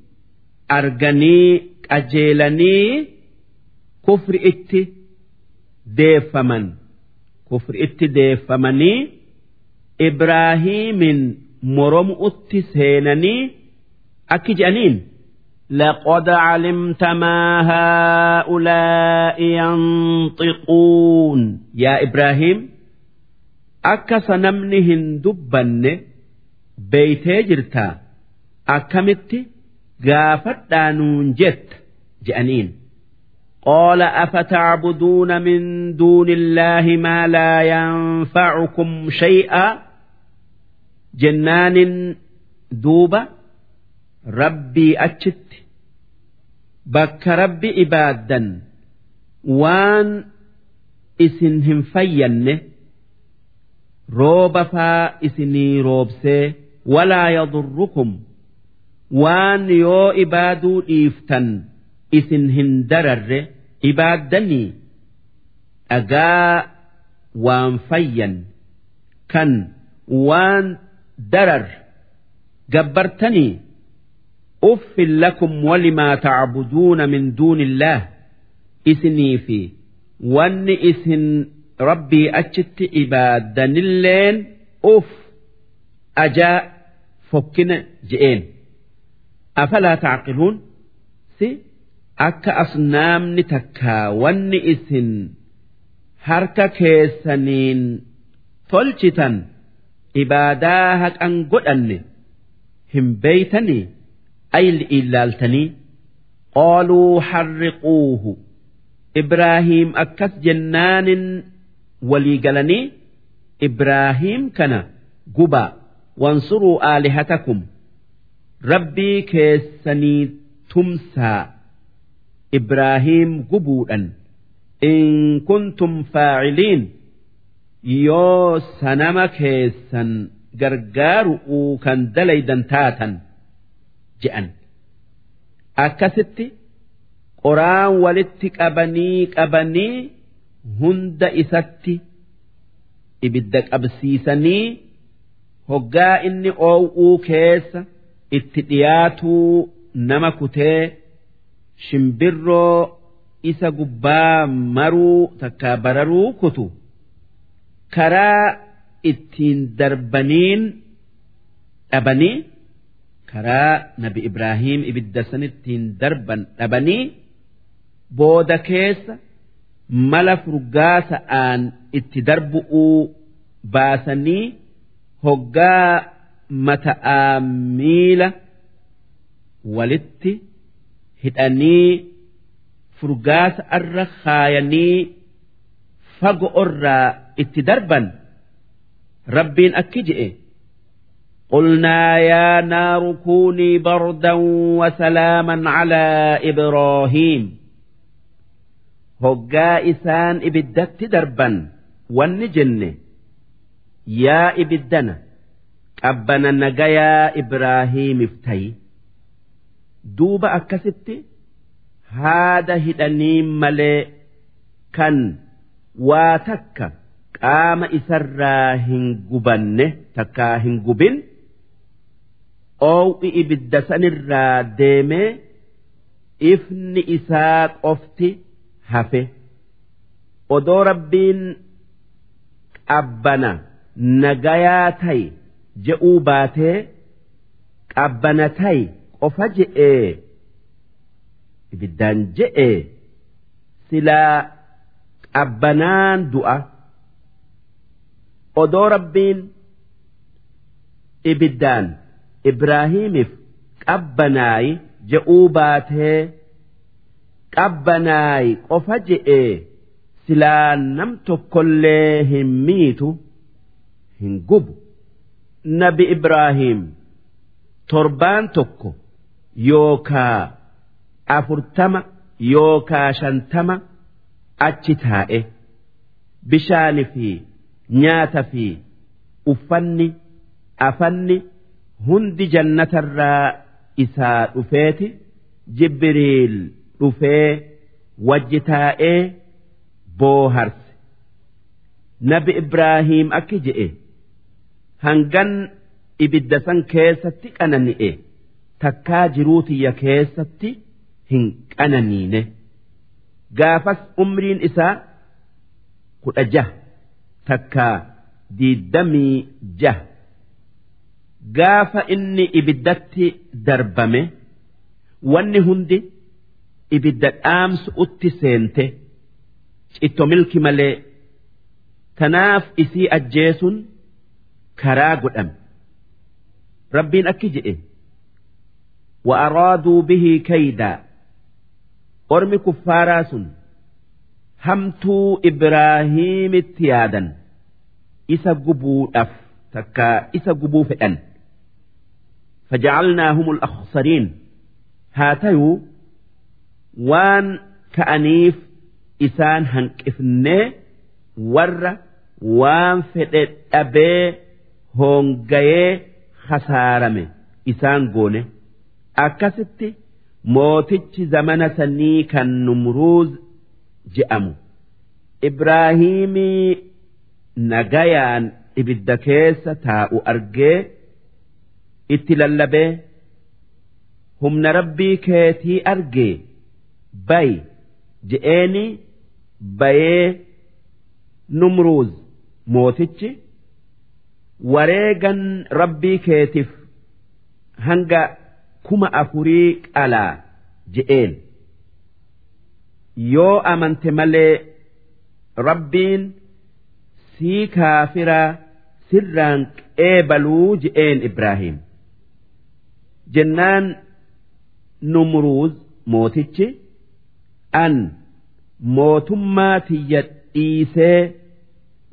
arganii qajeelanii kufri itti deeffaman kufri itti deeffamanii Ibraahiimin mormuutti seenanii akki je'aniin لقد علمت ما هؤلاء ينطقون يا إبراهيم أكس نمنهن دبن بيتي جرتا أكمت gaafadhaa nuun jetta je'aniin قال أفتعبدون من دون الله ما لا ينفعكم شيئا jennaanin duuba rabbii achitti bakka rabbi ibaaddan waan isin hin fayyanne rooba faa isinii roobsee walaa yadurrukum waan yoo ibaaduu dhiiftan isin hin dararre ibaaddanii dhagaa waan fayyan kan waan darar gabbartanii uffin lakum walimaa tacbuduuna min duuni illaah isinii fi wanni isin rabbii achitti ibaadanilleen uff ajaa fokkina je'een. Afalaa tacqiluun si akka asnaamni takkaa wanni isin harka keessaniin tolchitan ibaadaa haqan godhanne hin beeytanii? Ayil ilaaltanii qaaluu harriquuhu. Ibraahiim akkas jennaanin walii galanii? Ibraahiim kana gubaa wansuruu aalihatakum. Rabbii keessanii tumsaa. Ibraahiim gubuudhan. In kuntum faaciliin. Yoo sanama keessan gargaaru'uu kan dalaydan taatan je'an. Akkasitti qoraan walitti qabanii qabanii hunda isatti ibidda qabsiisanii hoggaa inni oow'uu keessa itti dhiyaatuu nama kutee shimbirroo isa gubbaa maruu takka bararuu kutu karaa ittiin darbaniin dhabanii karaa nabi Ibraahiim ibidda sanittiin darban dhabanii booda keessa mala furgaasa'aan itti darbu'uu baasanii hoggaa mata'aa miila walitti hidhanii furgaasa irra kaayanii fago irraa itti darban rabbiin akki je'e قلنا يا نار كوني بردا وسلاما على إبراهيم هقا إسان إبدت دربا والنجن يا إبدنا أبنا نجايا إبراهيم افتي دوب أكست هذا هدني ملي كان waa takka qaama isarraa hin gubanne takkaa hin gubin oowwi ibidda sanirraa deemee ifni isaa qofti hafe odoo rabbiin qabbana nagayaa ta'i je'uu baatee qabbana ta'i qofa je'ee ibiddaan je'ee silaa. Qabbanaan du'a odoo rabbiin ibiddaan Ibraahimiif qabbanaayi je'uu baatee qabbanaayi qofa je'ee silaa nam tokkollee hin miitu hin gubu. Nabi Ibraahim torbaan tokko yookaa afurtama yookaa shantama achi taa'e bishaani fi nyaata fi uffanni afanni. hundi jannatarraa isaa dhufeeti jibriil dhufee wajji taa'ee booharse nabi ibraahiim akki je'e hangan ibidda san keessatti qanani'e takkaa jiruu tiyya keessatti hin qananiine gaafas umriin isaa kudha jah takka diiddamii jah gaafa inni ibiddatti darbame wanni hundi ibidda dhaamsu utti seente citto milki malee tanaaf isii ajjeesun karaa godhame. Rabbiin akki je'e wa araaduu bihii kaydaa. كفارا سن همتو إبراهيم اتيادا إسا قبو أف تكا إسا قبو فئن فجعلناهم الأخسرين هاتيو وان كأنيف إسان هنكفني ور وان فئت أبي هونغاي خسارمي إسان قونه akkasitti mootichi zamana sanii kan numruuz je'amu. Ibraahimii nagayaan ibidda keessa taa'u argee itti lallabee humna rabbii keetii argee bayi je'eeni bayee numruuz mootichi wareegan rabbii keetiif hanga kuma afurii qalaa je'een. Yoo amante malee rabbiin sii kaafiraa sirraan qeebaluu je'een Ibraahim. Jennaan numruuz mootichi an mootummaa tiyya dhiisee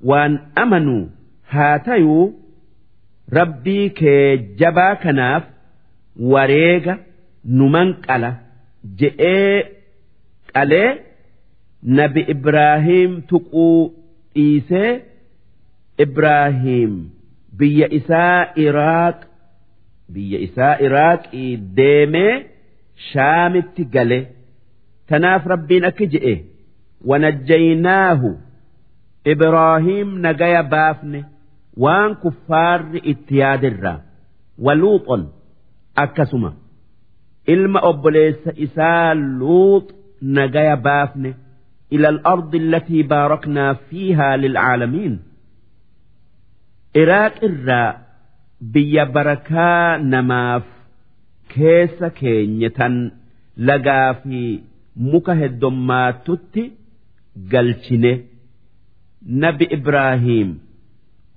waan amanuu haa tayuu rabbii kee jabaa kanaaf wareega numan qala je'ee qalee nabi Ibraahim tuquu dhiisee Ibraahim biyya isaa Iraaq biyya isaa Iraaqii deemee shaamitti gale. Tanaaf rabbiin akka je'e wanajjaynaahu Ibraahim nagaya baafne waan kuffaarri itti yaadirraa waluuxon akkasuma. Ilma obboleessa isaa luuxu nagaya baafne ila al-ardi allatii baaraknaa fiihaa lilcaalamiin iraaq irraa biyya barakaa namaaf keessa keenye tan lagaa fi muka heddommaattutti galchine. Nabi ibraahiim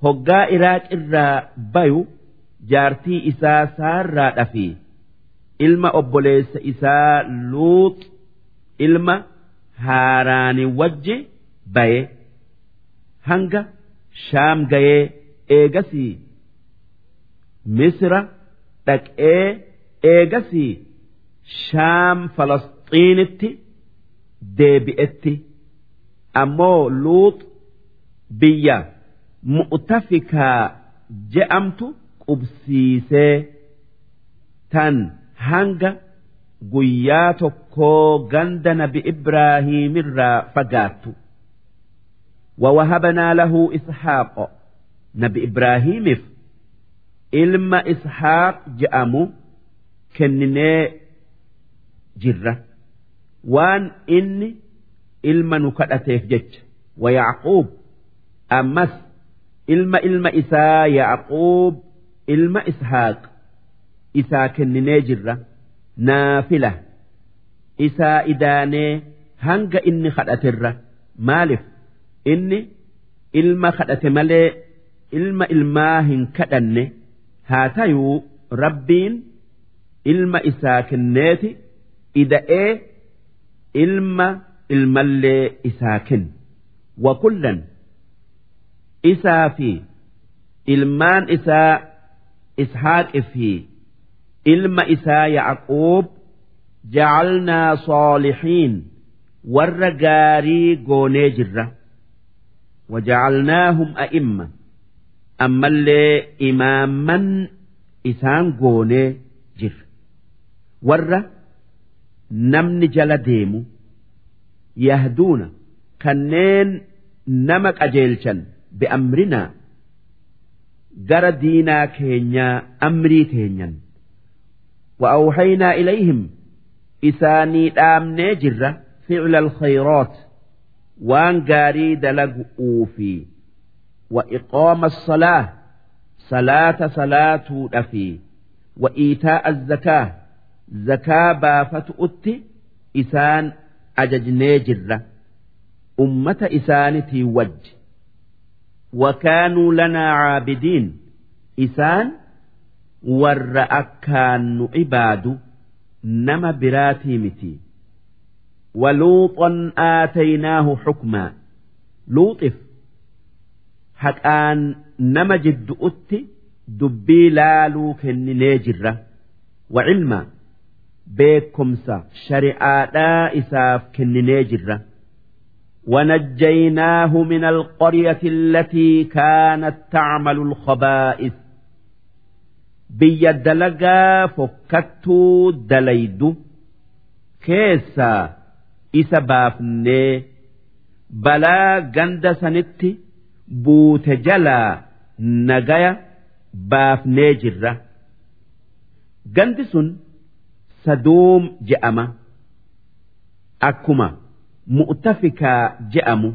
hoggaa iraaq irraa bayu jaartii isaa saarraa dhafi ilma obboleessa isaa luut ilma haaraani wajji baye hanga shaam gayee eegasii. Misra dhaqee eegasii. Shaam falasxiinitti deebi'etti. Ammoo luut biyya mu'tafikaa je'amtu qubsiisee tan hanga guyyaa tokkoo ganda nabi ibraahiimirraa fagaattu ووهبنا له إسحاق نبي إبراهيم إلما إسحاق جأمو كنني جرة وان إني إلما نكأتيف جج ويعقوب أمس إلما إلما إسا يعقوب ilma ishaaq isaa kenninee jirra. Naafila. Isaa idaanee hanga inni kadhaterra maaliif? Inni ilma kadhate malee ilma ilmaa hin kadhanne. Haa tayuu rabbiin ilma isaa kenneeti. Ida'ee ilma ilmallee isaa kenne wa kullan isaa fi ilmaan isaa ishaaqi fi ilma isaa yacquub jacalnaa saalixiin warra gaarii goonee jirra وجعلناهم أئمة أما اللي إماما إسان قوني جر ورّا نمن جل ديمو يهدون كنين نمك أجيلشن بأمرنا جرى دينا كينيا أمري كينيا وأوحينا إليهم إساني آمني جرة فعل الخيرات waan gaarii dalagu'uu fi wa iqaama salaa salaata salaatuudha fi wa iitaa'a zakaa zakaa baafatu'utti isaan ajajnee jirra ummata isaanitii wajji وكانوا لنا عابدين إسان ور أكان عباد نما براتي متي ولوطا آتيناه حكما لوطف حقان نما جد أتي دبي لالو كن نيجرة وعلما بكمسا شريعة إساف كن نيجرة ونجيناه من القرية التي كانت تعمل الخبائث بيا دلقا فكتو دليدو كيسا isa baafnee balaa ganda sanitti buute jalaa nagaya baafnee jirra gandi sun saduum je'ama akkuma mu'tafikaa je'amu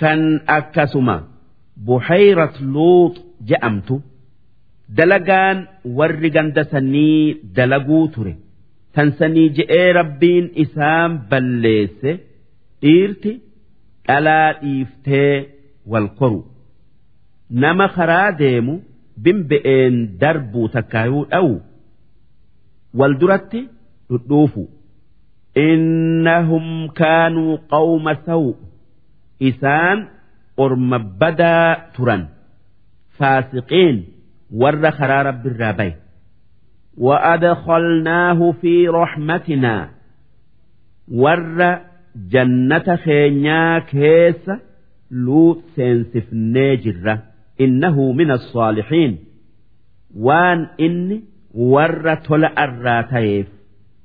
kan akkasuma buhayrat luut je'amtu dalagaan warri ganda sanii dalaguu ture. tansanii je'ee rabbiin isaan balleesse dhiirti dhalaa dhiiftee wal koru. Nama karaa deemu bimbe'een darbuu takkaayuu dha'u wal duratti dhudhuufu innahum kaanuu qawma sawu isaan orma badaa turan faasiqiin warra karaa rabbiirraa baye وأدخلناه في رحمتنا ور جنة خينيا كيس لوط سينسف نيجرة إنه من الصالحين وان إني ور تلا الراتيف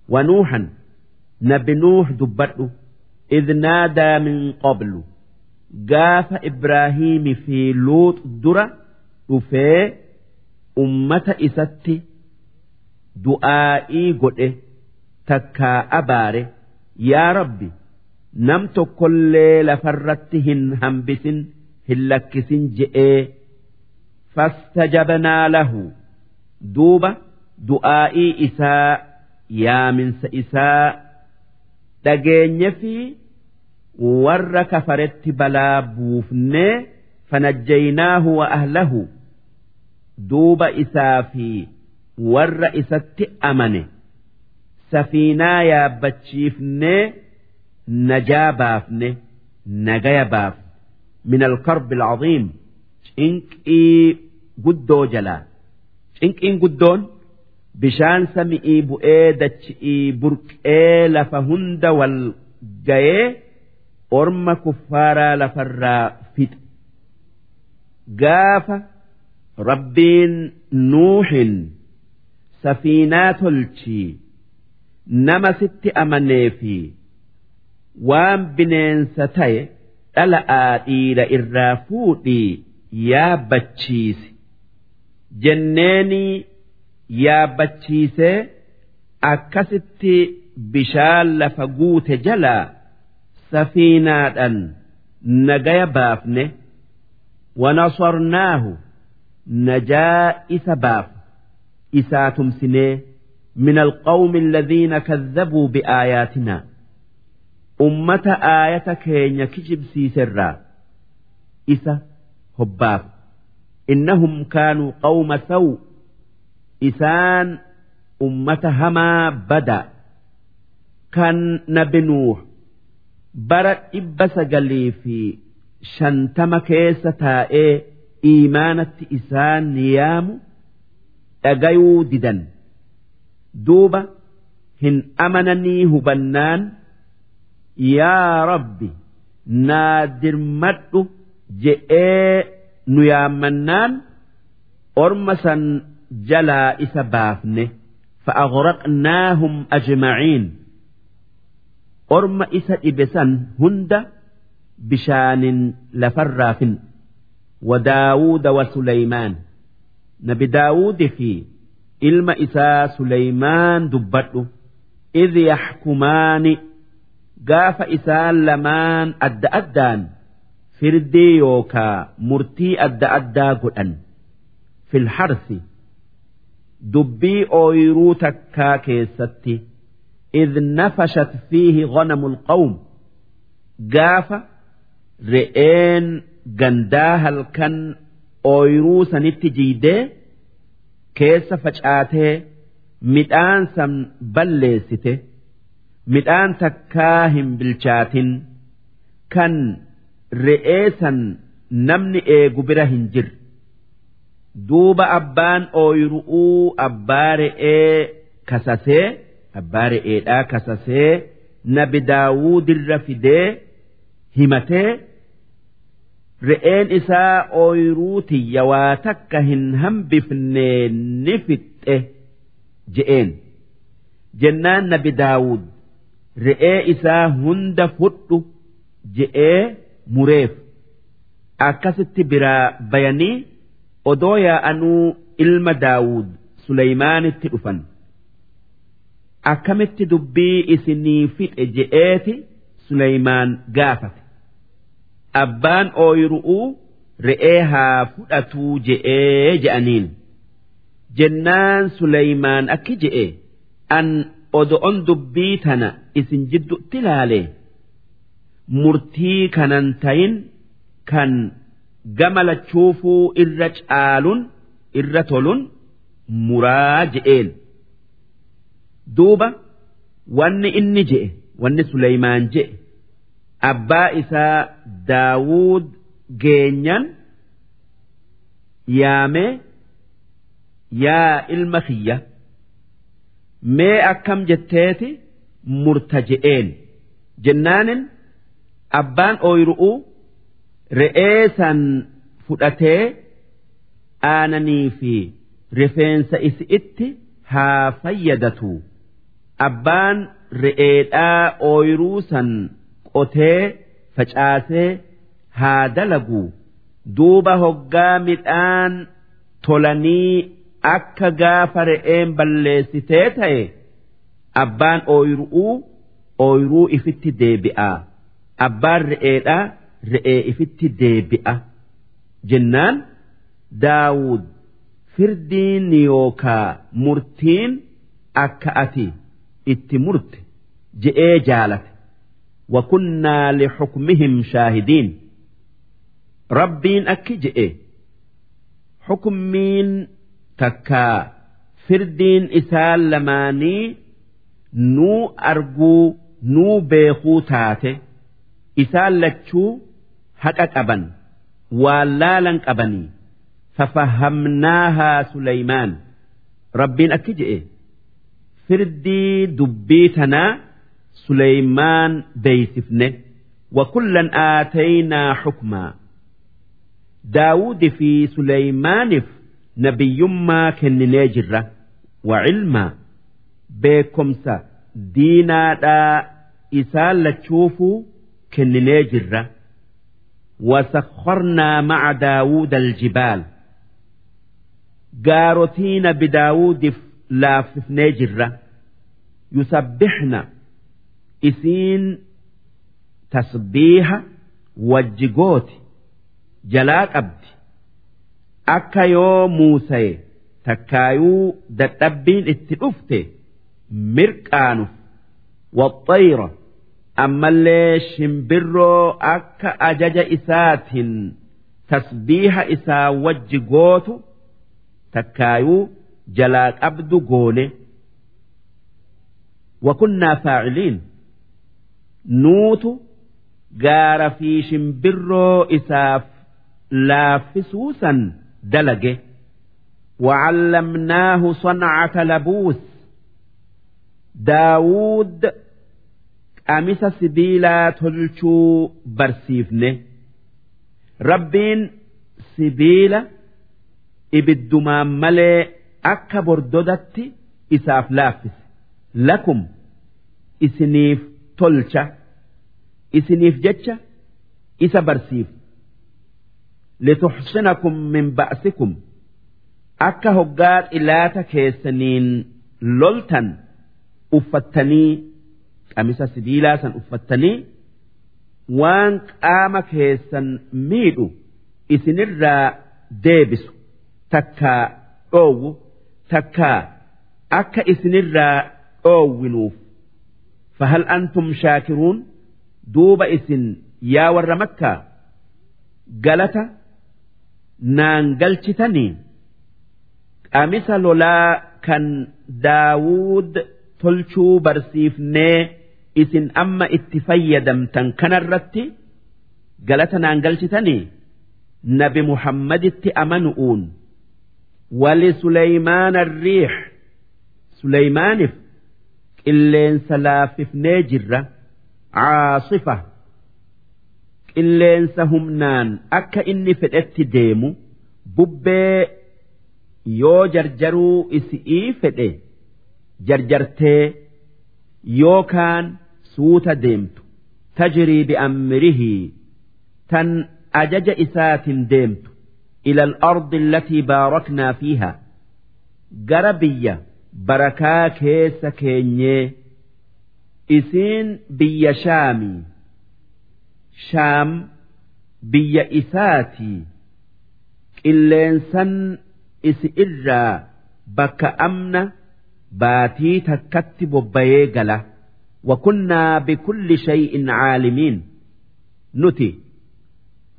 ونوحا نبي نوح دبته إذ نادى من قبل قاف إبراهيم في لوط درة وفي أمة إستي du'aa'ii godhe takkaa abaare yaa rabbi nam tokkollee lafarratti hin hambisin hin lakkisin je'ee fastajabnaa lahu duuba du'aa'ii isaa yaaminsa isaa dhageenye fi warra kafaretti balaa buufnee fanajjaynaahu wa ahlahu duuba isaa fi warra isatti amane safiinaa yaabbachiifnee najaa baafne nagaya baafne. Min alkarbi alcaziim cinqii guddoo jalaa. Cinqiin guddoon bishaan sami'ii bu'ee dachi'ii burqee lafa hunda wal gayee orma kuffaaraa lafarraa fixe gaafa rabbiin nuuhin safiinaa tolchii nama sitti amanee fi waan bineensa ta'e dhala'aa dhiira irraa fuudhii yaabbachiisi. Jenneenii yaabbachiisee akkasitti bishaan lafa guute jalaa safiinaadhaan nagaya baafne wanasarnaahu najaa isa baaf isaa tumsinee من القوم الذين كذبوا بآياتنا أمة آية كين كجب سيسرا إسا هباف إنهم كانوا قوم isaan ummata hamaa bada. Kan nabi nuuh bara dhibba sagalii fi shantama keessa taa'ee iimaanatti isaan niyaamu dhagayuu didan. Duuba hin amananii hubannaan yaa rabbi naa dirmadhu je'ee nu yaammannaan orma san jalaa isa baafne فأغرقناهم أجمعين أرم إسا إبسان هند بشان لفراف وداود وسليمان نبي داود في ilma isaa Suleymaan dubbadhu idh yaxkumaani gaafa isaan lamaan adda addaan firdii yookaa murtii adda addaa godhan fil harsi dubbii ooyiruu takkaa keessatti idh nafashat fiihi ghanamu alqawm gaafa re'een gandaa halkan ooyiruu sanitti jiidee keessa facaatee midhaan san balleessite midhaan takkaa hin bilchaatin kan re'ee san namni eegu bira hin jirre. Duuba abbaan ooyiru'uu abbaa re'ee kasasee abbaa re'eedhaa kasasee nabi daawuudirra fidee himatee re'een isaa ooyiruu tiyya waa takka hin hambifne ni fixxe je'een. Jennaan nabi daawud re'ee isaa hunda fudhu je'ee mureef. Akkasitti biraa bayanii odoo yaa'anuu ilma daawud suleymaanitti dhufan. Akkamitti dubbii isinii fixe je'eeti suleymaan gaafate? Abbaan ooyiru'uu re'ee haa fudhatuu je'ee je'aniin. Jennaan suleymaan akki je'e an odo'on dubbii tana isin jidduutti laale murtii kanan tayin kan gama lachuufuu irra caalun irra tolun muraa je'een. Duuba wanni inni je'e wanni suleymaan je'e. Abbaa isaa daawud geenyan yaamee yaa ilma kiyya mee akkam jetteeti murta je'een? Jennaanin abbaan ooyiru'u re'ee san fudhatee aananii fi rifeensa isi'itti haa fayyadatu. Abbaan re'eedhaa ooyiruu san qotee facaasee haa dalagu. Duuba hoggaa midhaan tolanii akka gaafa re'een balleessitee ta'e abbaan ooyiru'uu ooyiruu ifitti deebi'a. Abbaan re'eedhaa re'ee ifitti deebi'a. Jennaan daawud firdiin yookaa murtiin akka ati itti murte je'ee jaalate. Wakunnaa lixukmihim shaahidiin. Rabbiin akki je'e. Xukmiin takkaa firdiin isaa lamaanii nuu arguu nuu beekuu taate. Isaan lachuu haqa qaban waan laalan qabanii fafahamnaahaa Suleymaan rabbiin akki je'e firdii dubbii tanaa Suleymaan beeysifne wakullan aataynaa xukmaa daawudi fi Suleymaaniif nabiyyummaa kenninee jirra wa cilmaa beekomsa diinaadhaa isaan lachuufuu kenninee jirra. وسخرنا مع داود الجبال قاروتين بداود لا في نجرة يسبحنا إسين tasbiiha wajji gooti jalaa qabdi akka yoo muusaye takkaayuu dadhabbiin itti dhufte mirqaanuuf waxxayra ammallee shimbirroo akka ajaja isaatiin tasbiiha isaa wajji gootu takkaayuu jalaa qabdu goone وكنا فاعلين نوت gaara fi shimbirroo isaaf laaffisuusan dalage وعلمناه صنعة لبوس داود amisa sibiilaa tolchuu barsiifne. Rabbiin sibiila ibiddumaan malee akka bordodatti isaaf laaffise. Lakum isiniif tolcha isiniif jecha isa barsiif. Lituxsinakum min ba'sikum. Akka hoggaa xilaata keessaniin loltan uffattanii qamisa sibiilaa san uffattanii waan qaama keessan miidhu isinirraa deebisu takkaa dhoowwu takkaa akka isinirraa dhoowwinuuf. Fahal antum shaakiruun? Duuba isin yaa warra makkaa galata naan galchitanii? Qamisa lolaa kan daawud tolchuu barsiifnee isin amma itti fayyadamtan kanarratti galata naan galchitanii nabi muhammaditti amanu'uun wali suleymaana riix suleymaaniif qilleensa laaffifnee jirra caasifa qilleensa humnaan akka inni fedhetti deemu bubbee yoo jarjaruu isi'ii fedhe jarjartee yookaan suuta deemtu. Tajrii bi'amrihii tan ajaja isaatiin deemtu. Ila al-ardi allatii baaraknaa fiiha. Gara biyya barakaa keessa keenyee isiin biyya shaamii shaam biyya isaatii qilleensan isi irraa bakka amna baatii takkatti bobbayee gala. وكنا بكل شيء عالمين نتي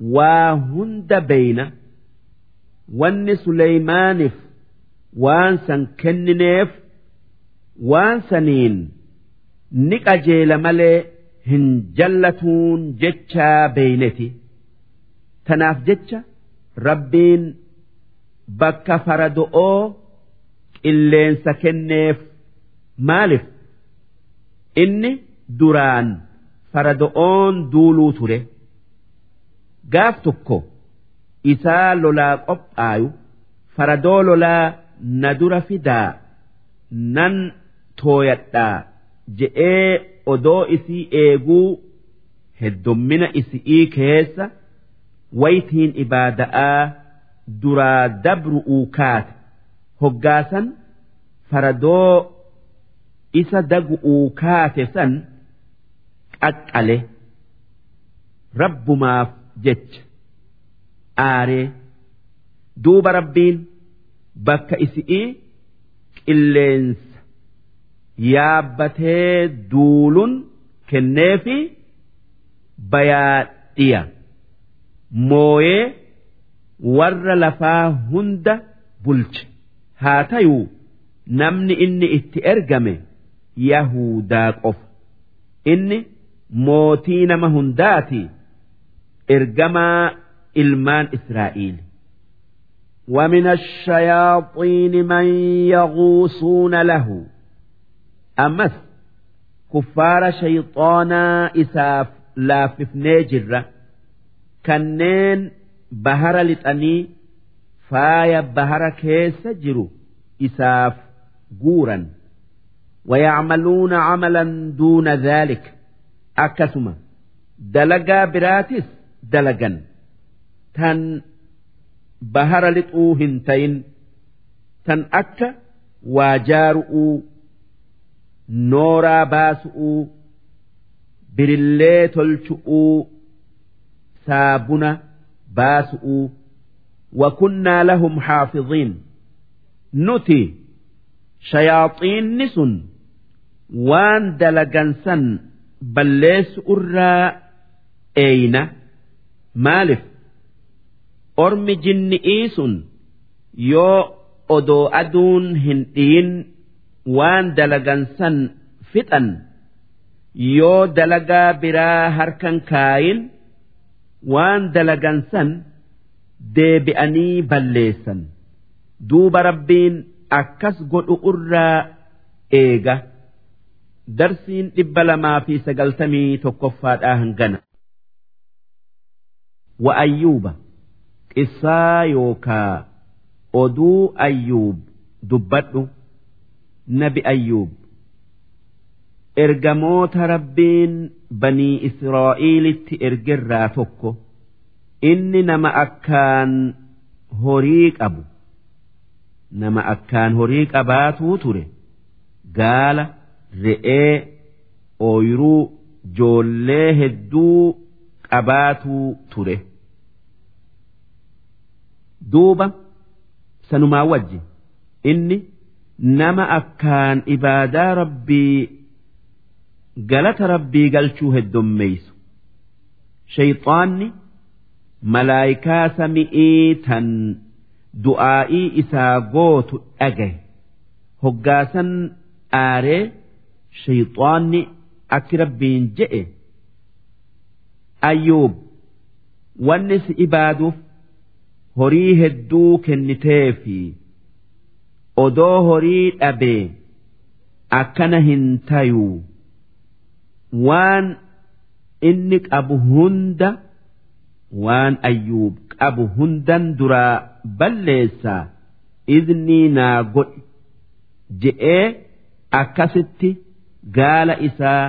وهند بين ون سليمانف وانسا كننيف وانسنين ni qajeela malee hin jallatuun jechaa beeyneti tanaaf jecha rabbiin bakka farado'oo qilleensa kenneef maalif inni duraan farado'oon duuluu ture. Gaaf tokko isaa lolaa qophaayu faradoo lolaa na dura fidaa nan tooyadhaa je'ee odoo isii eeguu heddommina isi'ii keessa waytiin ibaada'aa duraa dabru'uu kaate. Hoggaasan faradoo isa dagu'uu kaate san qaqqale rabbumaaf jecha aaree duuba rabbiin bakka isi'ii qilleensa yaabbatee duulun kenneefi bayaadhiya. Mooyee warra lafaa hunda bulche. Haa tayuu namni inni itti ergame yahudaa qofa inni mootii nama hundaati ergamaa ilmaan israa'iil
ومن الشياطين من يغوصون له
ammas kuffaara shayxaanaa isaaf laaffifnee jirra kanneen bahara lixanii faaya bahara keessa jiru isaaf guuran
ويعملون عملا دون ذلك
akkasuma dalagaa biraatis dalagan tan bahara lixuu hin tayin tan akka waajaaru'uu nooraa baasu'uu birillee tolchu'uu saabuna baasu'uu وكنا لهم حافظين نتي شياطين sun waan dalagan san balleessu irraa eeyna maaliif? Ormi jinni'ii sun yoo odoo aduun hin dhiyin waan dalagan san fixan yoo dalagaa biraa harkan kaayin waan dalagan san deebi'anii balleessan. Duuba rabbiin akkas godhu irraa eega darsiin dhibba lamaa fi sagaltamii tokkoffaadhaa hangana. Wa ayyuuba qissaa yookaa oduu ayyuub dubbadhu nabi ayyuub ergamoota rabbiin banii israa'iilitti ergerraa tokko inni nama akkaan horii qabu nama akkaan horii qabaatuu ture gaala re'ee ooyiruu joollee hedduu qabaatuu ture. Duuba sanumaa wajji. Inni nama akkaan ibaadaa rabbii galata rabbii galchuu heddommeeysu shayxaanni malaayikaa sami'ii tan du'aa'ii isaa gootu dhagaye hoggaasan aaree shayxaanni akki rabbiin je'e ayyuub wanni si ibaaduuf horii hedduu kenniteefi odoo horii dhabee akkana hin tayuu waan inni qabu hunda waan ayyuub qabu hundan duraa balleessaa iznii naa godhi je'ee akkasitti gaala isaa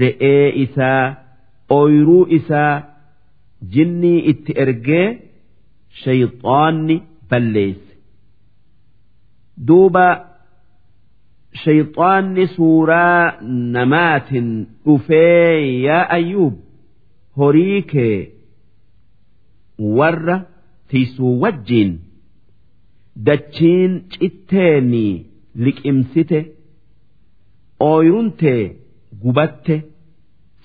re'ee isaa ooyiruu isaa jinnii itti ergee shayxaanni balleesse. Duuba shayxaanni suuraa namaatiin dhufee yaa ayyuub horii kee warra tiisuu wajjiin dachiin citteenii liqimsite ooyiruntee gubatte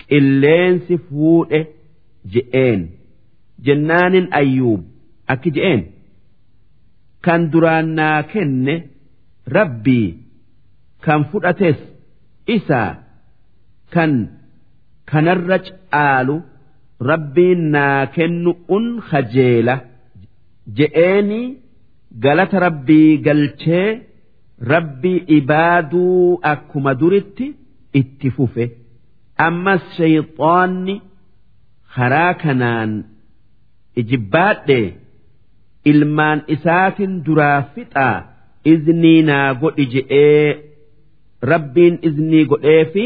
qilleensi fuudhe je'een. Jennaanin ayyuub akki je'een? Kan duraan naa kenne rabbii kan fudhates isaa kan kanarra caalu rabbiin naa kennu un kajeela je'eeni galata rabbii galchee rabbii ibaaduu akkuma duritti itti fufe. Ammas shayxaanni karaa kanaan ijibbaadhe. Ilmaan isaatin duraa fixaa iznii naa godhi je'ee. Rabbiin iznii godhee fi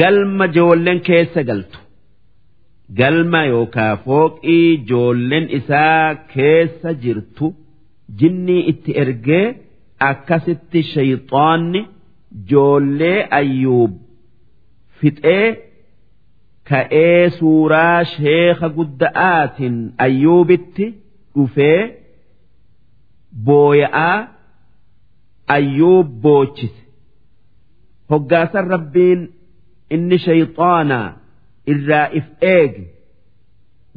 galma joolleen keessa galtu. Galma yookaa fooqii joolleen isaa keessa jirtu jinnii itti ergee akkasitti shayxaanni joollee ayyuub fixee ka'ee suuraa sheeka gudda'aatiin ayyuubitti dhufee booya'aa ayyuub boochise. Hoggaasan rabbiin inni shayxaanaa irraa if eegi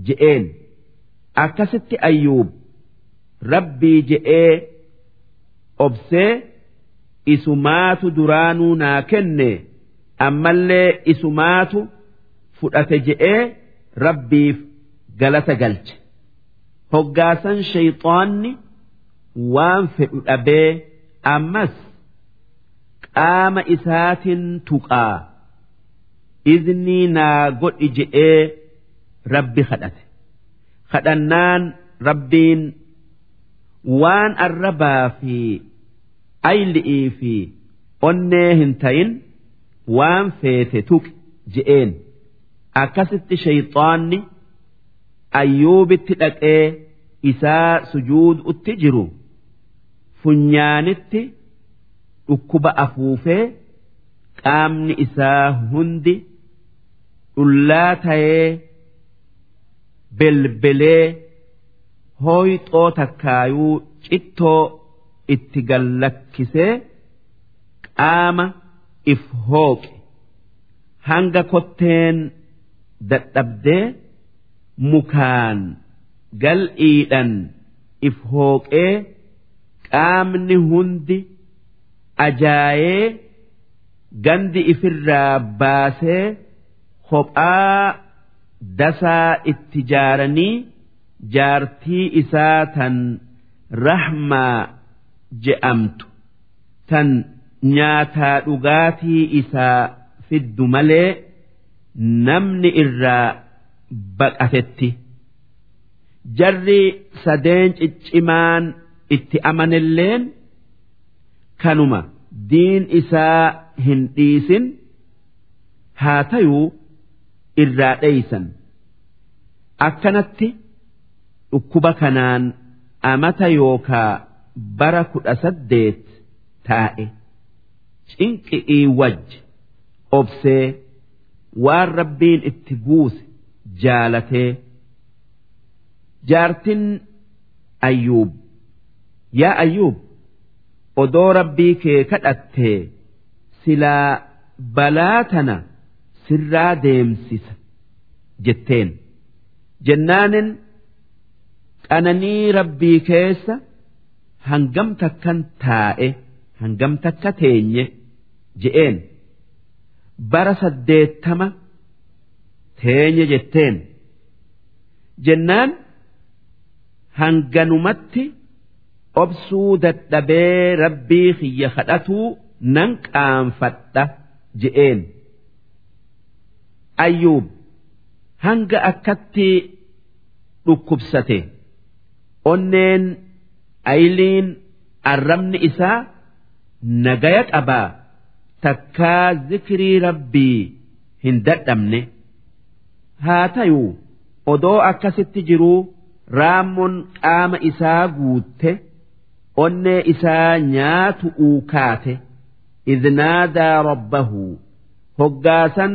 je'een. Akkasitti ayyuub rabbii je'ee obsee isumaatu duraanuu naa kenne ammallee isumaatu fudhate je'ee rabbiif galata galche. Hoggaasan shayxaanni waan fedhu dhabee ammas qaama isaatiin tuqaa. Iznii naa godhi je'ee rabbi kadhate. Kadhannaan rabbiin waan arrabaa fi ayli'ii fi onnee hin tayin waan feete tuqi je'een. Akkasitti shayxaanni ayyuubitti dhaqee isaa sujuudutti jiru. Funyaanitti dhukkuba afuufee qaamni isaa hundi dhullaa ta'ee belbelee hooyxoo takkaayuu cittoo itti gallakkisee qaama if hooqe. Hanga kotteen dadhabdee mukaan gal'iidhan if hooqee qaamni hundi ajaayee gandi ifirraa baasee kophaa dasaa itti jaaranii jaartii isaa tan rahmaa je'amtu tan nyaataa dhugaatii isaa fiddu malee namni irraa baqatetti. Jarri sadeen ciccimaan itti amanilleen kanuma diin isaa hin dhiisin haa tayuu irraa dheeysan. Akkanatti dhukkuba kanaan amata yookaa bara kudha saddeet taa'e. Cinqi'ii wajji obsee waan rabbiin itti buuse jaalatee jaartin ayyuub yaa ayyuub odoo rabbii kee kadhattee silaa balaa tana sirraa deemsisa jetteen. Jennaanin qananii rabbii keessa hangam takkan taa'e hangam takka teenye je'een. Bara saddeettama teenye jetteen. Jennaan hanganumatti obsuu dadhabee rabbii kiyya kadhatuu nan qaanfadha je'een. Ayyuub hanga akkatti dhukkubsate onneen ayliin arrabni isaa nagaya qabaa. Takkaa zikrii rabbii hin dadhabne. Haa tayuu odoo akkasitti jiruu raammoon qaama isaa guutte onnee isaa nyaatu uukaate idnaadaa rabbahu hoggaasan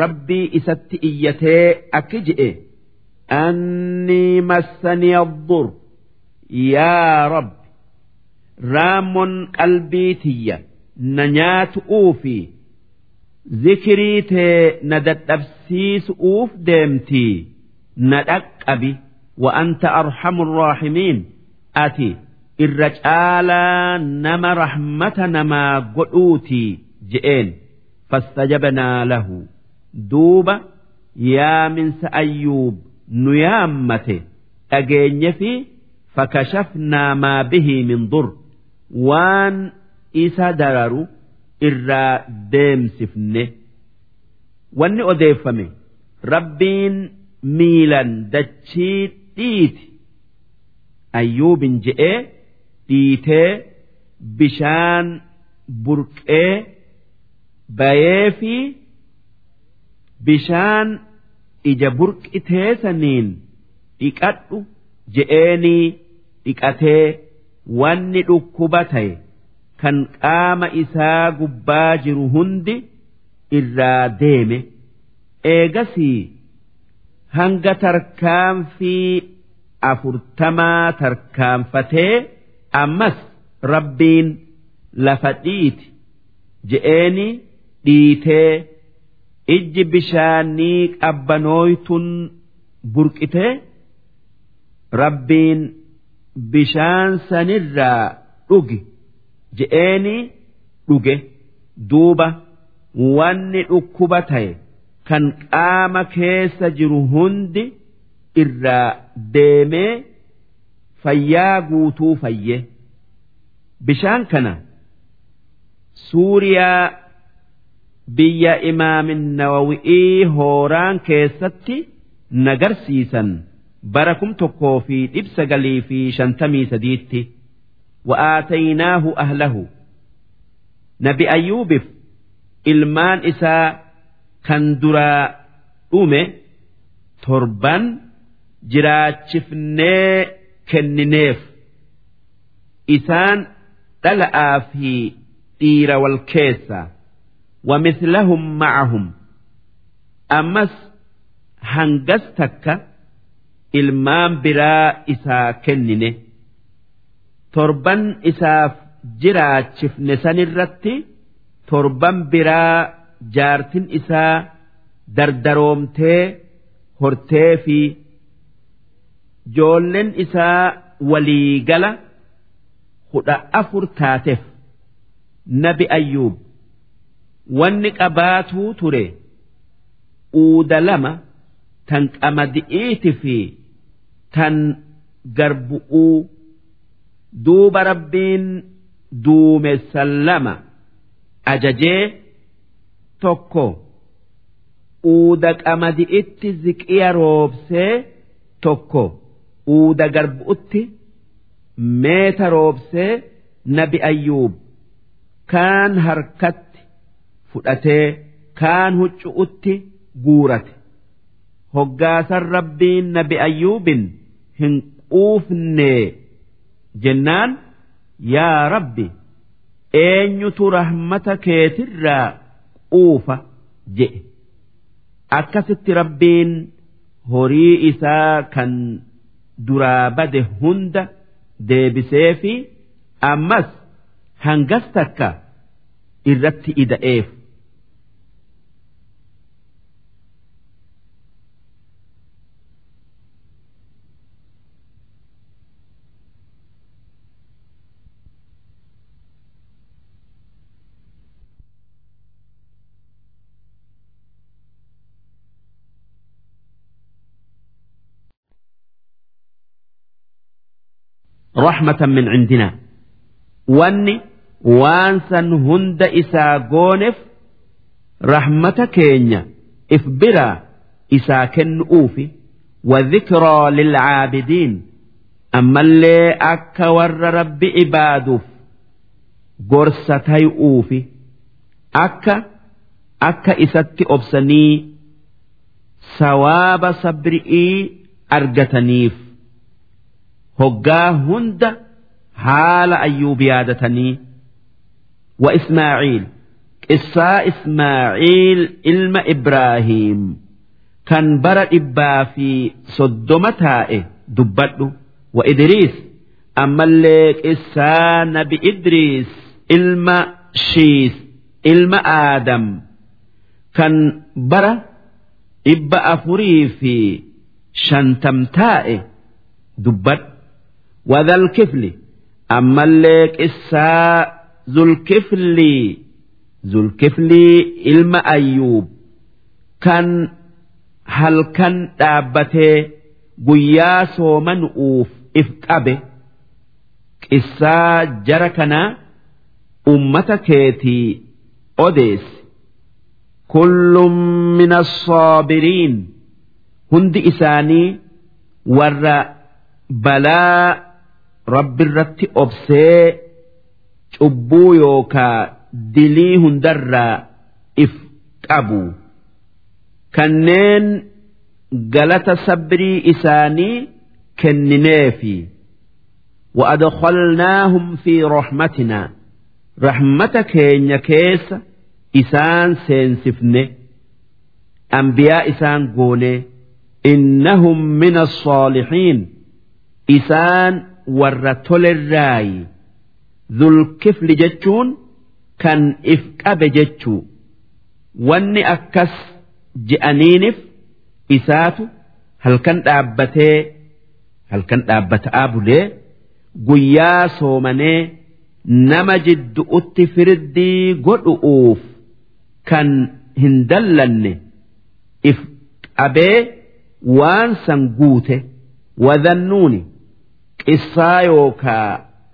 rabbii isatti iyyatee akki je'e. Annii massanii addur yaa rabbi raammoon qalbii tiyya na nyaatu'uu fi zikirii tee na dadhabsiisu'uuf deemtii na dhaqqabi wa anta arhamu raaximiin ati irra caalaa nama rahmata namaa godhuutii je'een. Fastajabnaa lahu. Duuba yaaminsa ayyuub nu yaammate dhageenye fi fakashafnaa maa bihii min dur waan isa dararu irraa deemsifne wanni odeeffame rabbiin miilan dachii dhiiti ayyuubin je'ee dhiitee bishaan burqee bayee fi bishaan ija burqitee saniin dhiqadhu je'eenii dhiqatee wanni dhukkuba ta'e kan qaama isaa gubbaa jiru hundi irraa deeme. Eegasii hanga tarkaanfii afurtamaa tarkaanfatee ammas rabbiin lafa dhiiti je'eeni dhiitee ijji bishaanii qabbanooytun burqitee rabbiin bishaan sanirraa dhugi. Je'eeni dhuge. Duuba wanni dhukkuba ta'e kan qaama keessa jiru hundi irraa deemee fayyaa guutuu fayye. Bishaan kana suuriyaa biyya imaamin nawawi'ii hooraan keessatti nagarsiisan bara kum tokkoo fi dhib sagalii fi shantamii sadiitti wa'aataynaahu ahlahu nabi ayyuubif ilmaan isaa kan duraa dhume torban jiraachifnee kennineef isaan dhala'aa fi dhiira wal keessa wamislahum ma'ahum ammas hangas takka. Ilmaan biraa isaa kennine. Torban isaaf jiraachifne sanirratti torban biraa jaartin isaa dardaroomtee hortee fi joollen isaa waliigala kudha afur taateef. Nabi ayyuub wanni qabaatuu ture uuda lama tan qamadi'iiti fi tan garbu'uu duuba rabbiin duumessan lama ajajee tokko uuda qamadi'itti ziqiya roobsee tokko uuda garbu'utti meeta roobsee nabi ayyuub kaan harkatti fudhatee kaan huccu'utti guurate. Hoggaasan rabbiin nabi ayyuubin hin quufne jennaan yaa rabbi eenyutu rahmata keetirraa quufa jedhe akkasitti rabbiin horii isaa kan duraa bade hunda deebisee fi ammas hangas takka irratti ida'eef. رحمة من عندنا واني وانسا هند إسا غونف رحمة كينيا إفبرا إسا كن أوفي وذكرى للعابدين أما اللي أكا ور رب إبادوف قرستي أوفي أكا أكا إساتي أبسني سواب صبرئي أرجتنيف hoggaa hunda haala ayyuub yaadatanii wa ismaaciil qissaa ismaaciil ilma ibraahiim kan bara dhibbaa fi soddoma taa'e dubbadhu. Wa idriis ammallee qissaa nabi idriis ilma shiis ilma aadam kan bara dhibba afurii fi shantam taa'e dubbadhu wadhal kifli ammallee qissaa zulkiflii zulkiflii ilma ayyuub kan halkan dhaabbatee guyyaa soomanu'uuf if qabe qissaa jara kanaa ummata keetii odeessi kullum min assaabiriin hundi isaanii warra balaa rabbi irratti obsee cubbuu yookaa dilii hundarraa if qabu kanneen galata sabrii isaanii kennineefi وأدخلناهم في رحمتنا رحمة كين كيس إسان سينسفن أنبياء إسان قولي إنهم من الصالحين إسان warra tolerraayi zulkifli jechuun kan if qabe jechuu. Wanni akkas je'aniinif isaatu halkan dhaabbatee halkan dhaabbata'aa bulee guyyaa soomanee nama jiddu'utti firdii godhu'uuf kan hin dallanne if qabee waan san guute wadannuuni qissaa yookaa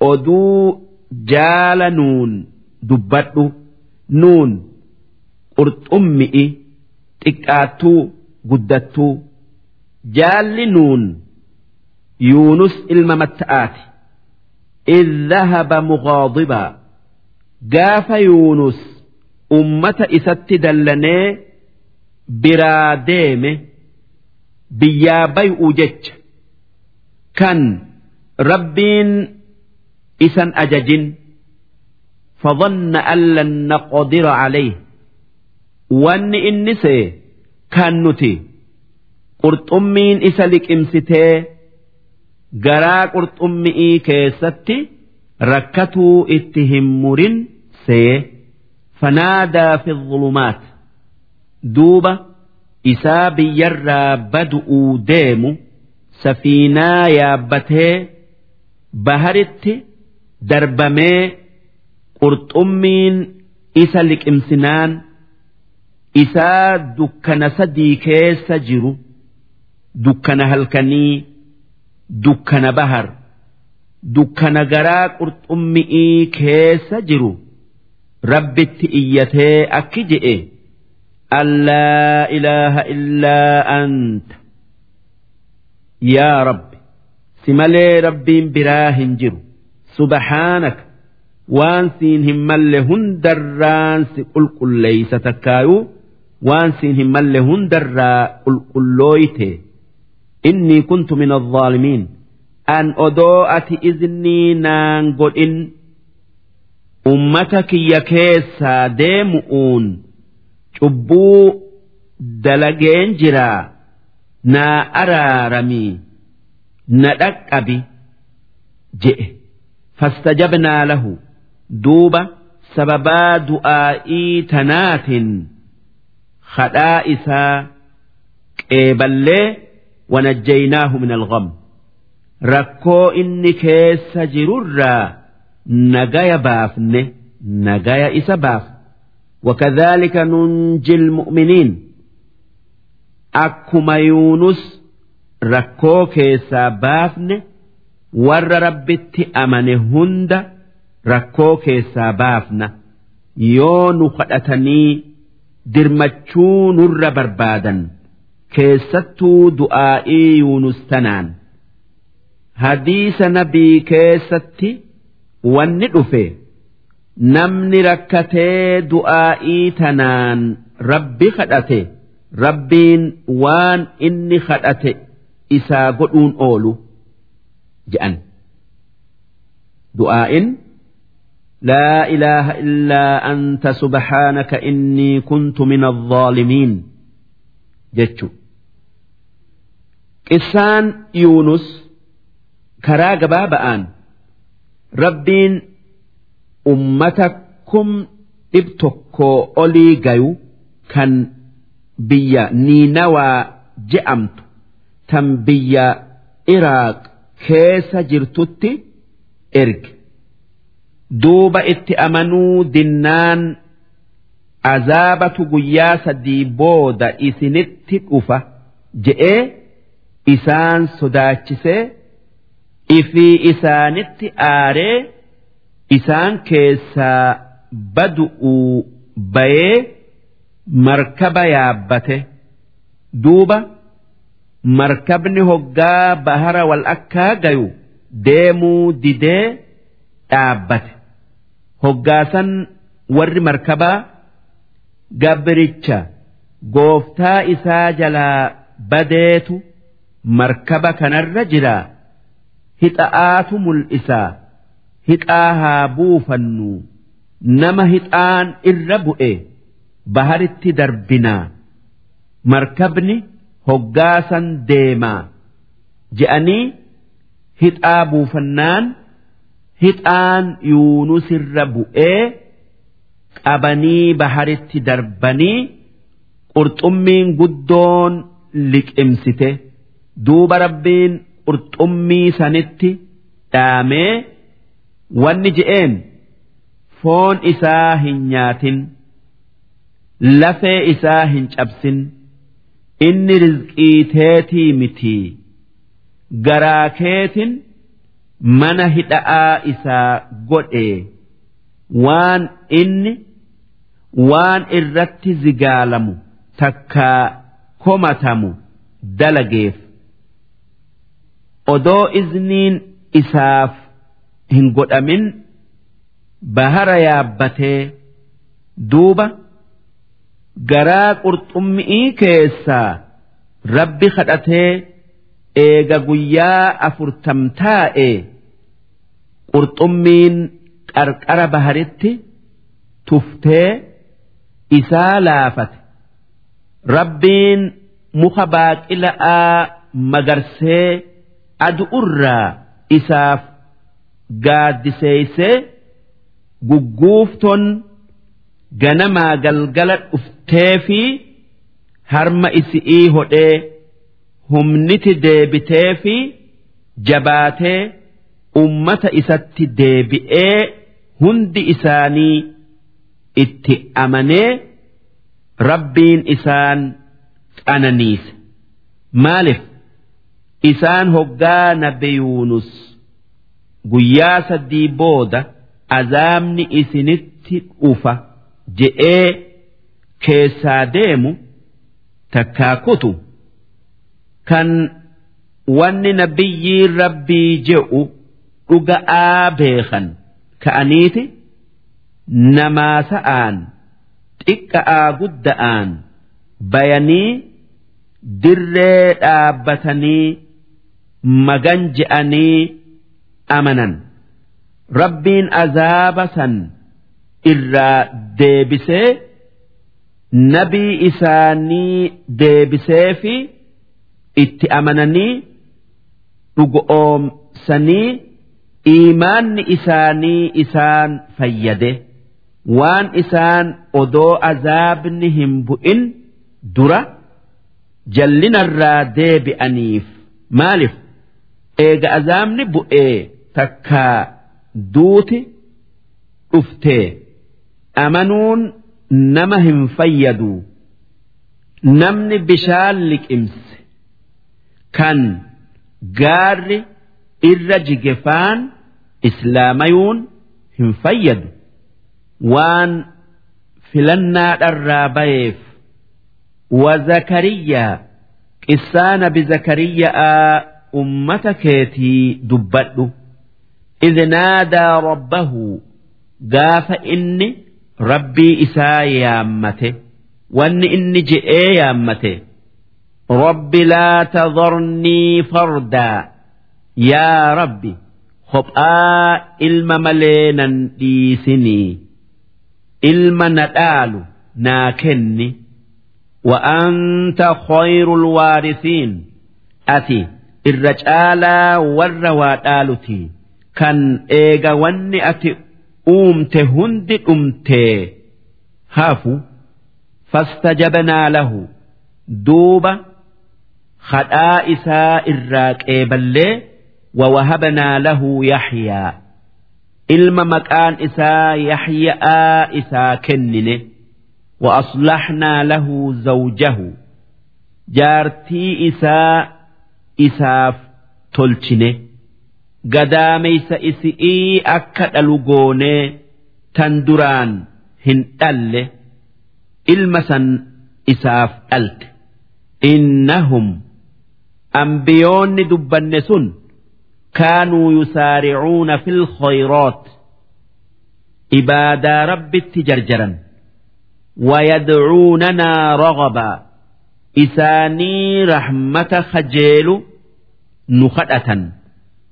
oduu jaala nuun dubbadhu nuun qurxummi'i xiqqaattuu guddattuu jaalli nuun yuunus ilma matta'aati إذ ذهب مغاضبا قاف يونس أمة إسات دلني برا ديمه بيا بيء جج كان ربين إسان أجج فظن أن لن نقدر عليه وأن إنسي كان نتي قرطمين إسالك إمستي garaa qurxummi'ii keessatti rakkatuu itti hin murin see fanaadaa fi dhulumaat duuba isaa biyyarraa badu'uu deemu safiinaa yaabbatee baharitti darbamee qurxummiin isa liqimsinaan isaa dukkana sadii keessa jiru dukkana halkanii dukkana bahar dukkana garaa qurxummi'ii keessa jiru. Rabbitti iyyatee akki je'e allaa ilaaha illaa anta yaa rabbi si malee rabbiin biraa hin jiru. Subhaanaka waan siin hin malle hundarraan si qulqulleeysa takkaayuu waan siin hin malle hundarraa qulqullooyte innii kuntu min alzaalimiin an odoo ati iznii naan godhin. Ummata kiyya keessaa deemu'uun cubbuu dalageen jiraa. Naa araaramii أرارمي ندك أبي جئ فاستجبنا له دوبة سببا دعائي تنات خدائسا قبل ونجيناه من الغم ركو إني كيس جرر نجايا بافن نجايا إسا باف وكذلك ننجي المؤمنين أكما يونس rakkoo keessaa baafne warra rabbitti amane hunda rakkoo keessaa baafna. Yoo nu kadhatanii dirmachuu nurra barbaadan keessattuu du'aa'ii yuunus tanaan. Hadiisa nabii keessatti wanni dhufe namni rakkatee du'aa'ii tanaan rabbi kadhate rabbiin waan inni kadhate isaa godhuun oolu je'an du'aa'in laa ilaaha illaa anta subhaanaka innii kuntu min alzaalimiin jechu qissaan yuunus karaa gabaaba'aan rabbiin ummata kum dhib tokkoo olii gayu kan biyya niinawaa je'amtu. Tan biyya iraaq keessa jirtutti erge. Duuba itti amanuu dinnaan azaabatu guyyaa sadii booda isinitti dhufa je'ee isaan sodaachisee ifii isaanitti aaree isaan keessaa badu'uu bayee markaba yaabbate. Duuba markabni hoggaa bahara wal akkaa gayu deemuu didee dhaabbate. Hoggaasan warri markabaa gabricha gooftaa isaa jalaa badeetu markaba kanarra jira. Hixa'aatu mul'isaa hixaa haa buufannu nama hixaan irra bu'e. Baharitti darbinaa. Markabni hoggaasan deemaa. Je'anii hixaa buufannaan hixaan yuunusirra bu'ee qabanii baharitti darbanii qurxummiin guddoon liqimsite. Duuba rabbiin qurxummii sanitti dhaamee wanni je'een foon isaa hin nyaatin lafee isaa hin cabsin inni rizqii teetii mitii garaa keetin mana hidha'aa isaa godhe. Waan inni waan irratti zigaalamu takkaa komatamu dalageef. Odoo izniin isaaf hin godhamin bahara yaabbatee duuba garaa qurxummi'ii keessaa rabbi kadhatee eega guyyaa afurtam taa'e qurxummiin qarqara baharitti tuftee isaa laafate. Rabbiin muka baaqila'aa magarsee adu'urraa isaaf gaaddiseeysee gugguufton ganamaa galgala dhuftee fi harma isi'ii hodhee humniti deebitee fi jabaatee ummata isatti deebi'ee hundi isaanii itti amanee rabbiin isaan qananiise maaliif? Isaan hoggaa nabi yuunus guyyaa saddii booda azaabni isinitti dhufa je'ee keessaa deemu takkaa kutu kan wanni nabiyyiin rabbii je'u dhuga'aa beekan ka'aniiti namaa sa'aan xiqqa'aa gudda'aan bayanii dirree dhaabbatanii magan je'anii amanan. Rabbiin azaaba san irraa deebisee nabii isaanii deebisee fi itti amananii dhugoomsanii iimaanni isaanii isaan fayyade. Waan isaan odoo azaabni hin bu'in dura jallinarraa deebi'aniif maaliif? Eega azaabni bu'ee takkaa duuti dhuftee amanuun nama hin fayyadu namni bishaan liqimse kan gaarri irra jigefaan islaamayuun hin fayyadu waan filannaadharraa bayeef وزكريا قسان بزكريا أمة كيتي دبدو إذ نادى ربه قاف إني rabbii isaa yaammate. Wanni inni je'ee yaammate. Rabbi laa tadharnii fardaa. Yaa rabbi kophaa ilma malee nan dhiisinii. Ilma na dhaalu naa kenni. Wa'anta khayrul waarisiin ati irra caalaa warra waa dhaalutii. Kan eega wanni ati أومت هند أمت هافو فاستجبنا له دوبا خدا إساء الراك إيبالي ووهبنا له يحيى إلما مكان إساء يحيى إساء كننه وأصلحنا له زوجه جارتي إساء إساف تلشنه قداميس إسئي أكد ألقوني تندران هن أل إلمسا إساف ألت إنهم أنبيون دبنسون كانوا يسارعون في الخيرات إبادة رب التجرجرا ويدعوننا رغبا إساني رحمة خجيل نخدة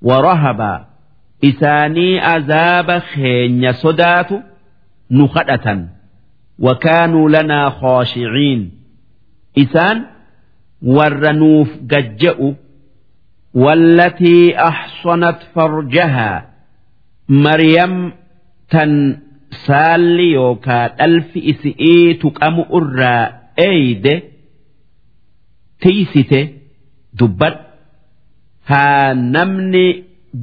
warahaba isaanii azaaba keenya sodaatu nu kadhatan wakaanuu lanaa khooshiiciin isaan warra nuuf gajja'u wallatii ahsanat farjahaa maryam tan saalli yookaa dhalfi isi'ii tuqamu irraa eeyde tiysite dubbadhu haa namni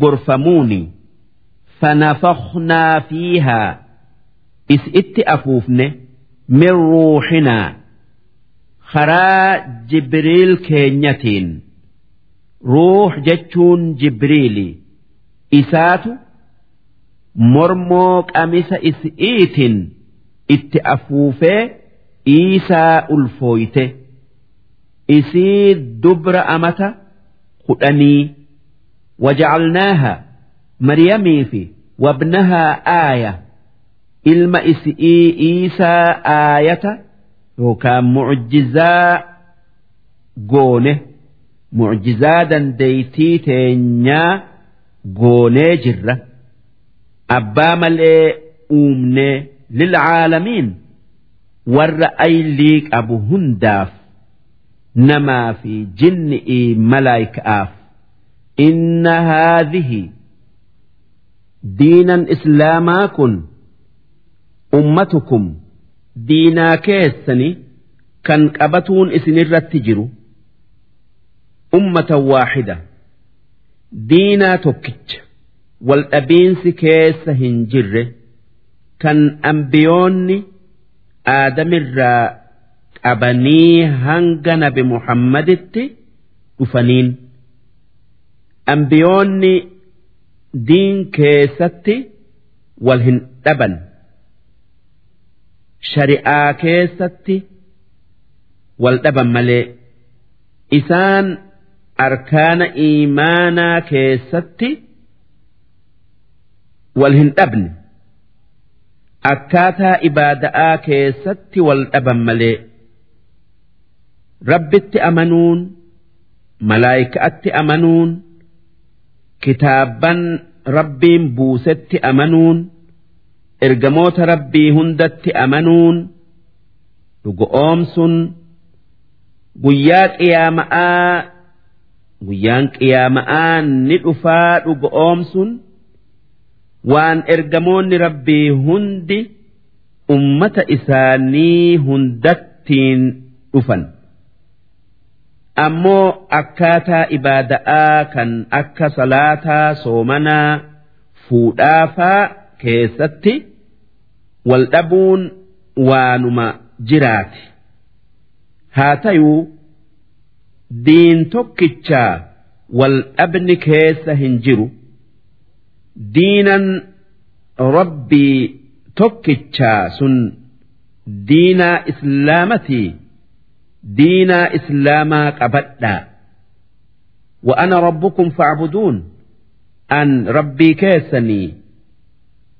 gorfamuuni fanafaknaa fiihaa is itti afuufne min ruuxinaa karaa jibriil keenyatiin. Ruux jechuun jibriili isaatu mormoo qamisa is'iitiin itti afuufee iisaa ulfooyte isii dubra amata kudhanii wajacalnaaha maryamii fi wabnahaa aaya ilma is'ii iisaa aayata yookaan mucjizaa goone mucjizaa dandeeytii teenyaa goonee jirra abbaa malee uumnee lilcaalamiin warra aylii qabu hundaaf namaa fi jinni'ii malaayika'aaf inna haadhihi diinan islaamaa kun ummatukum diinaa keessani kan qabatuun isinirratti jiru ummatan waaxida diinaa tokkicha waldhabiinsi keessa hin jirre kan ambiyoonni aadamirraa qabanii hanga nabi muhammaditti dhufaniin. Ambiyoonni diin keessatti wal hin dhaban. Shari'aa keessatti wal dhaban malee. Isaan arkaana iimaanaa keessatti wal hin dhabne. Akkaataa ibaada'aa keessatti wal dhaban malee rabbitti amanuun malaayikaatti amanuun kitaabban rabbiin buusetti amanuun ergamoota rabbii hundatti amanuun dhugoomsuun guyyaa qiyaama'aa guyyaan qiyaama'aa ni dhufaa dhugoomsuun waan ergamoonni rabbii hundi ummata isaanii hundattiin dhufan. Ammoo akkaataa ibaada'aa kan akka salaataa soomanaa fuudhaafaa keessatti wal dhabuun waanuma jiraati haa tayuu diin tokkichaa wal dhabni keessa hin jiru diinan rabbii tokkichaa sun diinaa islaamatii. diinaa islaamaa qabadhaa. Wa ana rabbukum facbuduun an rabbii keessanii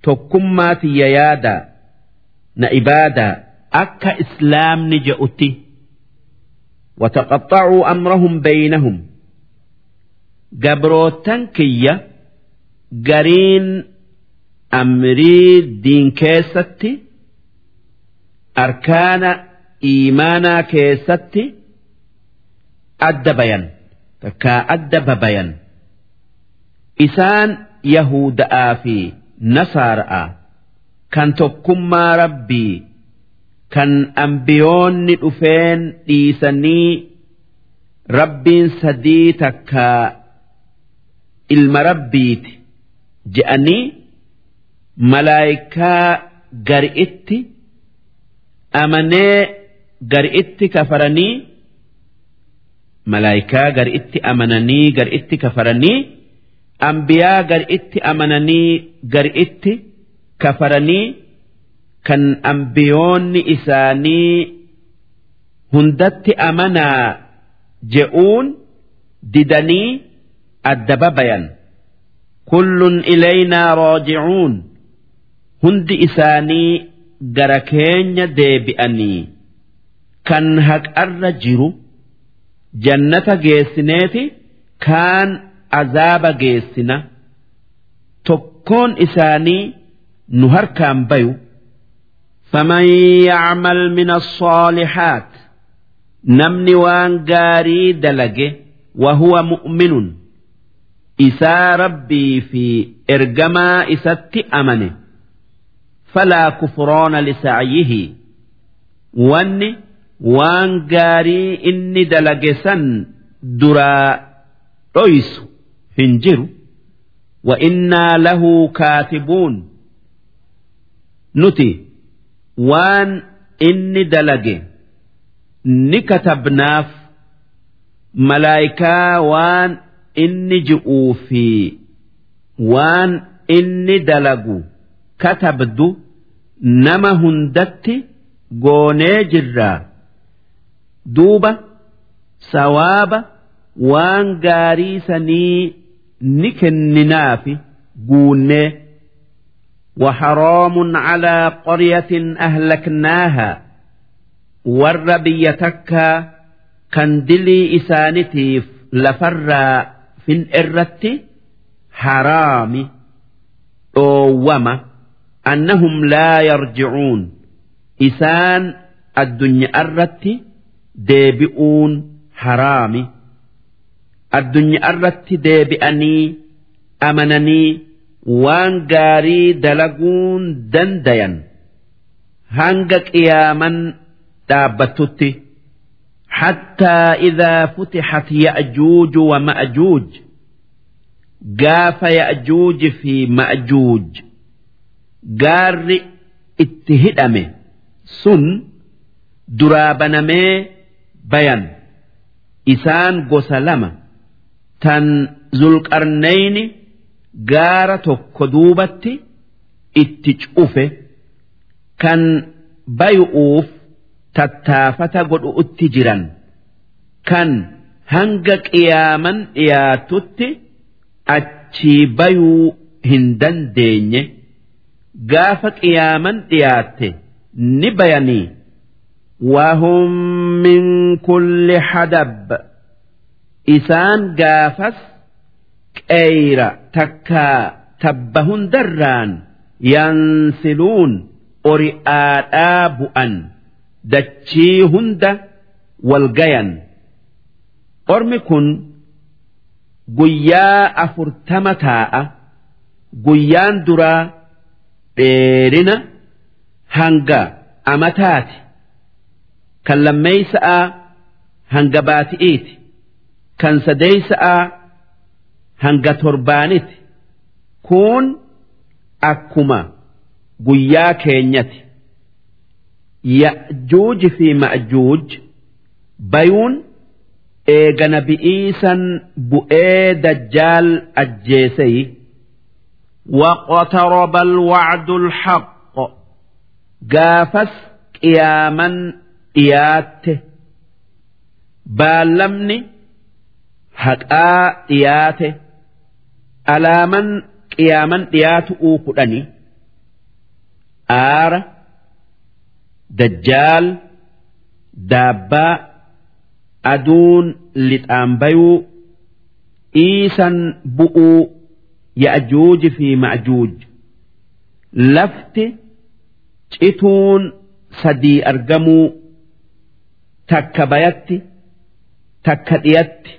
tokkummaa tiyya yaadaa na ibaadaa akka islaamni je'utti. Wataqaxxacuu amrahum beeynahum gabrootan kiyya gariin amrii diin keessatti arkaana iimaanaa keessatti adda bayan takkaa adda babayan isaan yahuda'aa fi nasaara'a kan tokkummaa rabbii kan ambiyoonni dhufeen dhiisanii rabbiin sadii takkaa ilma rabbiiti je'anii malaayikaa gari'itti amanee gari'itti kafaranii malaayikaa gari'itti amananii gari'itti kafaranii ambiyaa gari'itti amananii gari'itti kafaranii kan ambiyoonni isaanii hundatti amanaa je'uun didanii adda babayan kullun ilaynaa raajicuun hundi isaanii gara keenya deebi'anii kan haqarra jiru jannata geessineeti kaan azaaba geessina tokkoon isaanii nu harkaan bayu فمن يعمل من الصالحات نمني وان قاري دلقه وهو مؤمن إسا ربي في إرجما إسات أمنه فلا كفران لسعيه واني waan gaarii inni dalage san duraa dhoysu hin jiru. Wa innaa lahu kaatibuun. Nuti waan inni dalage ni katabnaaf malaayikaa waan inni ji'uu fi waan inni dalagu katabdu nama hundatti goonee jirraa duuba sawaaba waan gaarii sanii ni kenninaafi guunnee وحرام على قرية أهلكناها ور بيتكا كان دلي إسانتيف لفرا في الإرة حرام أوما أنهم لا يرجعون إسان الدنيا الرت deebi'uun haraami. Addunyaa irratti deebi'anii amananii waan gaarii dalaguun dandayan hanga qiyaaman dhaabbattutti. Hattaa idhaa futixat ya'juuju wa ma'juuj gaafa ya'juuji fi ma'juuj gaarri itti hidhame sun duraa banamee bayan. Isaan gosa lama. Tan zulqarnayni gaara tokko duubatti itti cufe. Kan bay'uuf tattaafata godhu'utti jiran. Kan hanga qiyaaman dhiyaatutti achii bayuu hin dandeenye. Gaafa qiyaaman dhiyaatte ni bayanii. وهم من كل حدب إسان قافس qeyra takkaa tabba hundarraan yansiluun ori'aadhaa bu'an dachii hunda walgayan ormi kun guyyaa afurtama taa'a guyyaan duraa dheerina hanga amataati kan lammeeysa'a hanga baati'iiti kan sadeeysa'a hanga torbaaniti kun akkuma guyyaa keenyati. Ya'juuji fi ma'juuj bayuun eegana bi'iisan bu'ee dajjaal ajjeeseyi waqtaraba alwacdu alxaq gaafas qiyaaman dhiyaatte baallamni haqaa dhiyaate. Alaaman qiyaaman dhiyaatu uu kudhani. Aara dajjaal daabbaa aduun lixaan bayuu iisan bu'uu ya'juuji fi ma'juuj. Lafti cituun sadii argamuu takka bayatti takka dhiyatti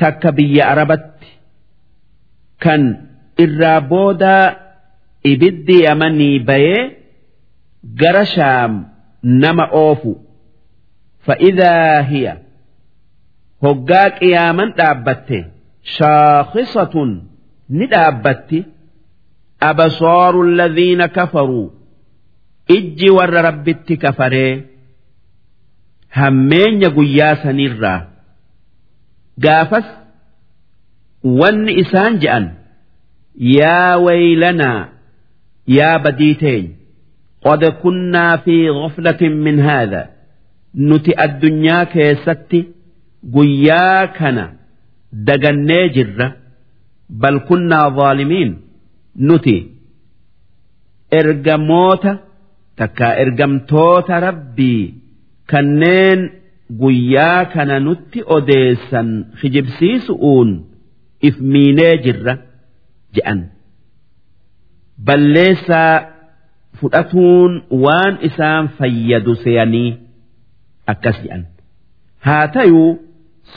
takka biyya arabatti. Kan irraa booda ibiddi yamanii bayee gara shaam nama oofu. Fa'idaa hiya hoggaa qiyaaman dhaabbatte shaakhisatun ni dhaabbatti. Abasaaru alladhiina kafaruu ijji warra rabbitti kafaree hammeenya guyyaa sanirraa. Gaafas wanni isaan je'an yaa waylanaa yaa badii teenya qad kunnaa fi ghaflatin min haadha nuti addunyaa keessatti guyyaa kana dagannee jirra bal kunnaa zaalimiin nuti ergamoota takkaa ergamtoota rabbii kanneen guyyaa kana nutti odeessan kijibsiisu'uun if miinee jirra je'an. Balleessaa fudhatuun waan isaan fayyadu seeyanii akkas je'an. Haa tayuu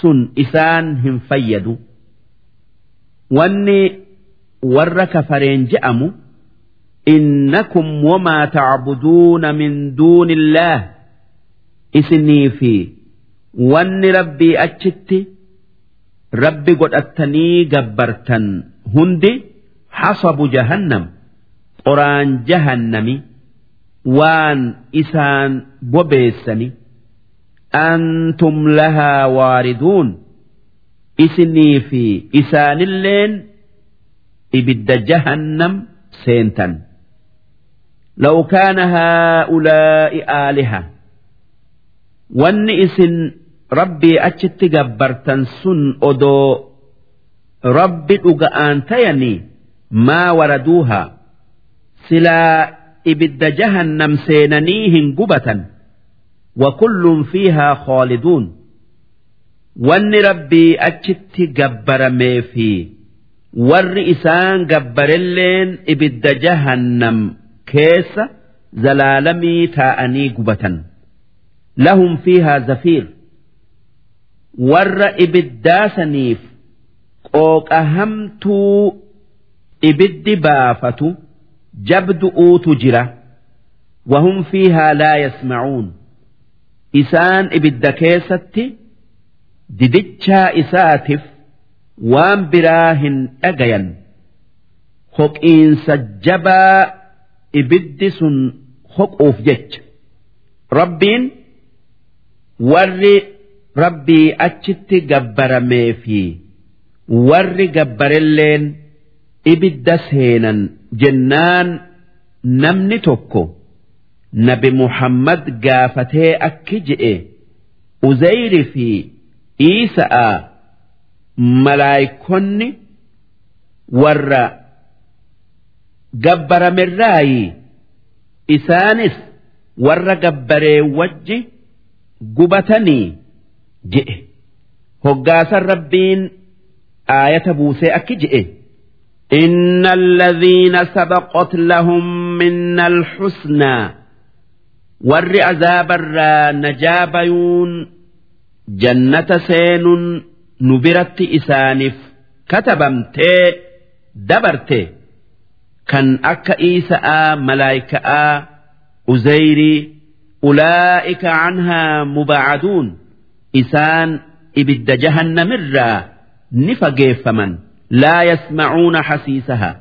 sun isaan hin fayyadu. Wanni warra kafareen je'amu innakum wamaa tacbuduuna min duuni illaah isinii fi wanni rabbii achitti rabbi godhattanii gabbartan hundi hasabu jahannam qoraan jahannami waan isaan bobeessani antum lahaa waariduun isinii fi isaanilleen ibidda jahannam seentan لو كان هؤلاء آلهة wanni isin rabbii achitti gabbartan sun odoo rabbi dhuga'aan tayanii maa waraduuhaa silaa ibidda jahannam seenanii hin gubatan wa kulluun fiihaa khooliduun wanni rabbii achitti gabbaramee fi warri isaan gabbarelleen ibidda jahannam keessa zalaalamii taa'anii gubatan. Lahum fiihaa zafiir warra ibiddaasaniif qooqa hamtuu ibiddi baafatu jabdu'uutu jira wahum fiihaa laa yasmacuun isaan ibidda keessatti didichaa isaatiif waan biraa hin dhagayan hoqiinsa jabaa ibiddi sun hoquuf jecha rabbiin warri rabbii achitti gabbaramee fi warri gabbarelleen ibidda seenan jennaan namni tokko nabi muhammad gaafatee akki je'e uzayri fi iisa'a malaayikonni warra gabbaramerraayi isaanis warra gabbaree wajji gubatanii je'e hoggaasan rabbiin aayata buusee akki je'e إن الذين سبقت لهم من الحسنى ور عذاب الرا نجابيون جنة سين نبرت إسانف كتبمتي دبرتي كان أكا إيساء ملايكاء أزيري ulaa'ika canhaa mubaacaduun isaan ibidda jahannamirraa ni fageeffaman. Laa yasmacuuna hasiisaha.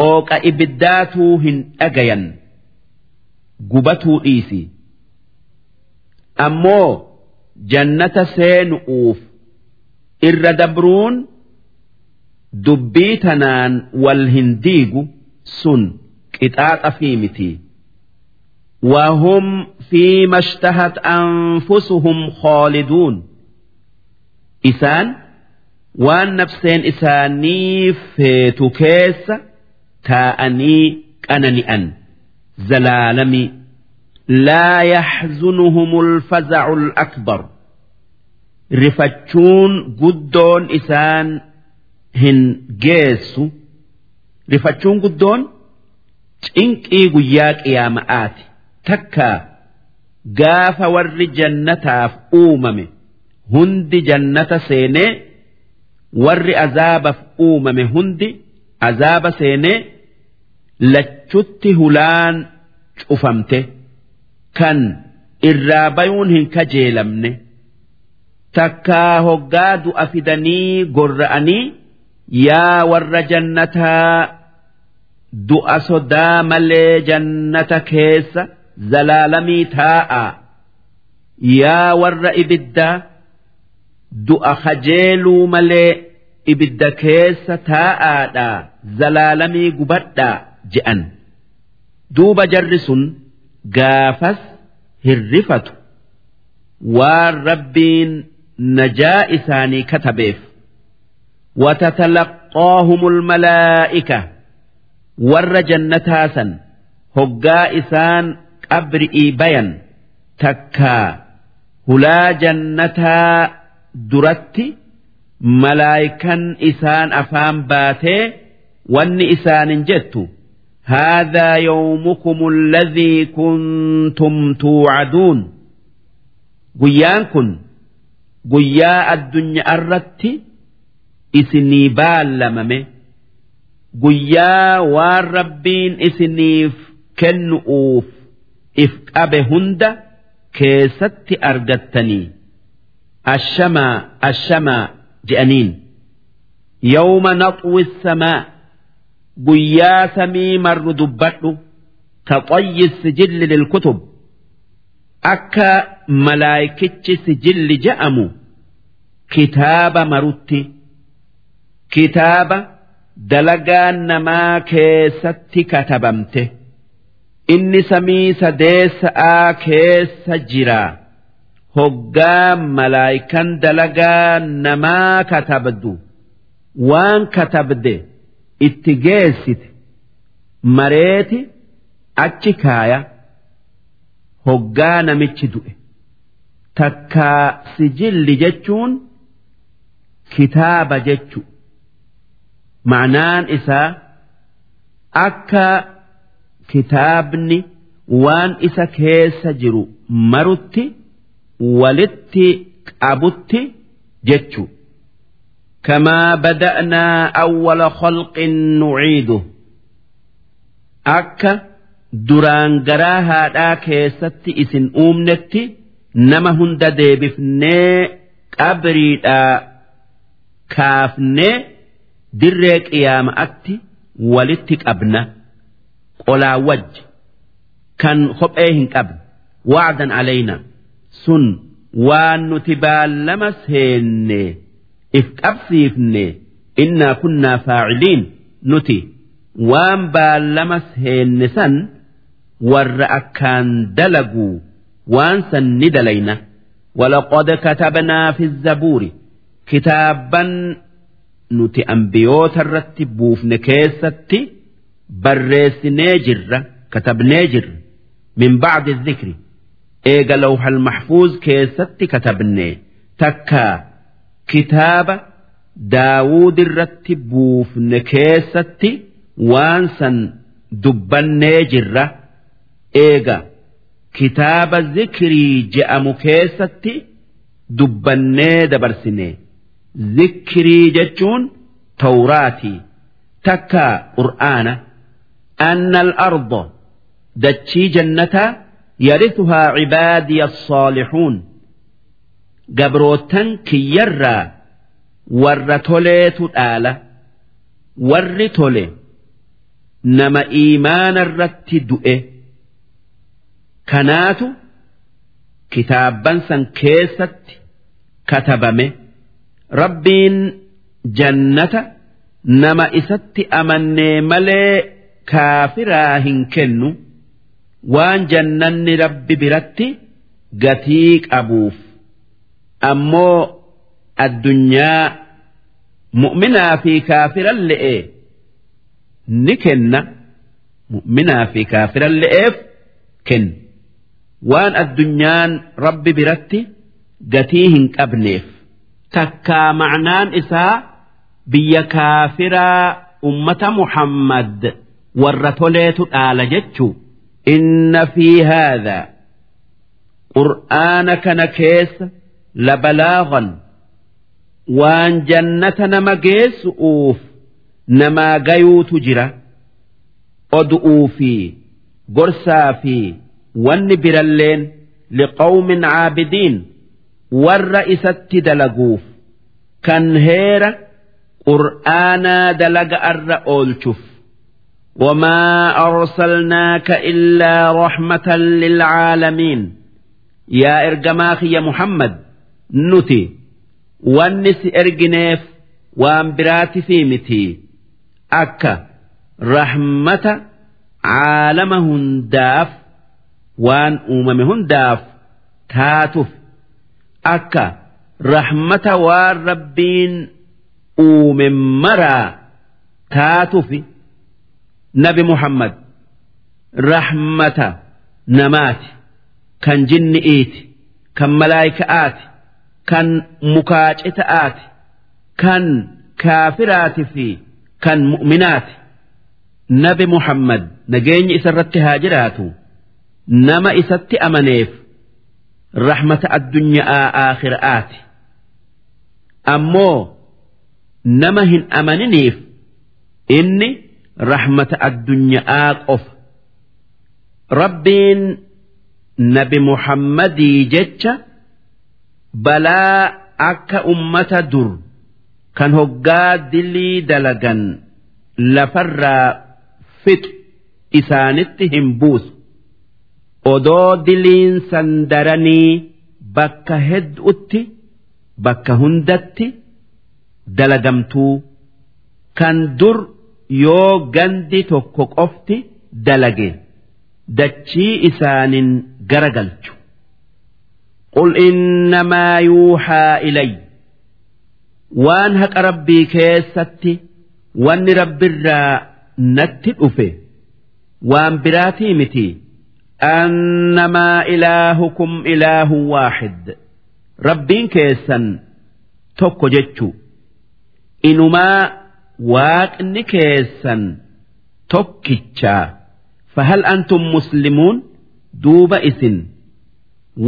Qooqa ibiddaatuu hin dhagayan. Gubatuu dhiisi. Ammoo jannata seenu'uuf irra dabruun dubbii tanaan wal hin diigu sun qixaaxa fi miti. وهم فيما اشتهت أنفسهم خالدون إسان waan nafseen isaanii feetu keessa taa'anii qanani'an zalaalami laa yaxzunuhum alfazacu alakbar rifachuun guddoon isaan hin geessu rifachuun guddoon cinqii guyyaa qiyaama'aati takka gaafa warri jannataaf uumame hundi jannata seenee warri azaabaaf uumame hundi azaaba seenee lachutti hulaan cufamte kan irraa bayuun hin kajeelamne takkaa hoggaa du'a fidanii gorra'anii yaa warra jannataa du'a sodaa malee jannata keessa zalaalamii taa'a yaa warra ibiddaa du'a kajeeluu malee ibidda keessa taa'aadha zalaalamii gubadhaa je'an duuba jarri sun gaafas hirrifatu waan rabbiin najaa isaanii katabeef وتتلقاهم الملائكة ور جنتاسا هقا إسان قبرئي بيان تكا هلا جنتا duratti malaayikan isaan afaan baatee wanni isaanin jettu هذا يومكم الذي كنتم توعدون guyyaan kun guyyaa addunyaa irratti isinii baallamame guyyaa waan rabbiin isiniif kennu'uuf if qabe hunda keessatti argattanii ashamaa ashamaa je'aniin. Yawma naxwi samaa guyyaa samii marru dubbadhu taxayyi sijilli lilkutub akka malaayikichi sijilli je'amu kitaaba marutti kitaaba dalagaa namaa keessatti katabamte. inni samii sadeessa'aa keessa jira. Hoggaa malaayikan dalagaa namaa katabdu. Waan katabde itti geessite. Mareeti achi kaaya. Hoggaa namichi du'e. Takkaa sijilli jechuun kitaaba jechu. Ma'anaan isaa akka. kitaabni waan isa keessa jiru marutti walitti qabutti jechu kamaa bada'naa awwala khalqin nuciidu akka duraan garaa haadhaa keessatti isin uumnetti nama hunda deebifnee qabriidhaa kaafnee dirree qiyaama'atti walitti qabna. qolaa wajji kan kophee hin qabne wacdan alayna sun waan nuti baallama seenne if qabsiifne innaa kunnaa faaciliin nuti waan baallama seenne san warra akkaan dalaguu waan san ni dalayna ولقد كتبنا في الزبور كتابا نتي أنبيوت barreessinee jirra katabnee jirra min ba'di zikri eega lawhal maxfuuz keessatti katabnee takka kitaaba daawud irratti buufne keessatti waan san dubbannee jirra eega kitaaba zikrii je'amu keessatti dubbannee dabarsine zikrii jechuun tawraatii takka qur'aana. anna al-arda dachii jannataa yarithuhaa cibaadiya الصالحون gabrootan kiyyarraa warra toleetu dhaala warri tole nama iimaana irratti du'e kanaatu kitaabban san keessatti katabame rabbiin jannata nama isatti amannee malee kaafiraa hin kennu waan jannanni rabbi biratti gatii qabuuf. Ammoo addunyaa mu'minaa fi kaafiran le'ee ni kenna. Mu'minaa fi kaafiran le'eef kenna. waan addunyaan rabbi biratti gatii hin qabneef. Takkaa ma'naan isaa biyya kaafiraa ummata muhammad warra toleetu dhaala jechuu inna fi haadhaa qur'aana kana keessa labalaagan waan jannata nama geessu'uuf namaa gayuutu jira odu'uu fi gorsaa fi wanni biralleen liqawmin caabidiin warra isatti dalaguuf kan heera qur'aanaa dalaga arra oolchuuf وما أرسلناك إلا رحمة للعالمين يا إرجماخ يا محمد نتي ونس إرجنيف وأنبرات في متي أكا رحمة عالمهن داف waan uumame hundaaf taatuuf akka rahmata waan rabbiin uume maraa taatuuf nabi muhammad rahmata namaati kan jinni'iiti kan malaayika'aati kan mukaacita'aati kan kaafiraati fi kan mu'minaati nabi muhammad nageenyi isarratti haa jiraatu. nama isatti amaneef rahmata addunyaa aakhiraati ammoo nama hin amaniniif inni rahmata addunyaa qofa rabbiin nabi muhammadii jecha balaa akka ummata dur kan hoggaa dilii dalagan lafarraa fixu isaanitti hin buusu odoo diliinsan daranii bakka hedduutti bakka hundatti dalagamtuu kan dur yoo gandi tokko qofti dalage dachii isaanin garagalchu. Qul innamaa yuuxaa ilay. Waan haqa rabbii keessatti wanni rabbirraa natti dhufe waan biraatii miti. Annamaa ilaahukum ilaahun waaxid rabbiin keessan tokko jechu. Inumaa waaqni keessan tokkichaa fahal antum muslimuun? Duuba isin.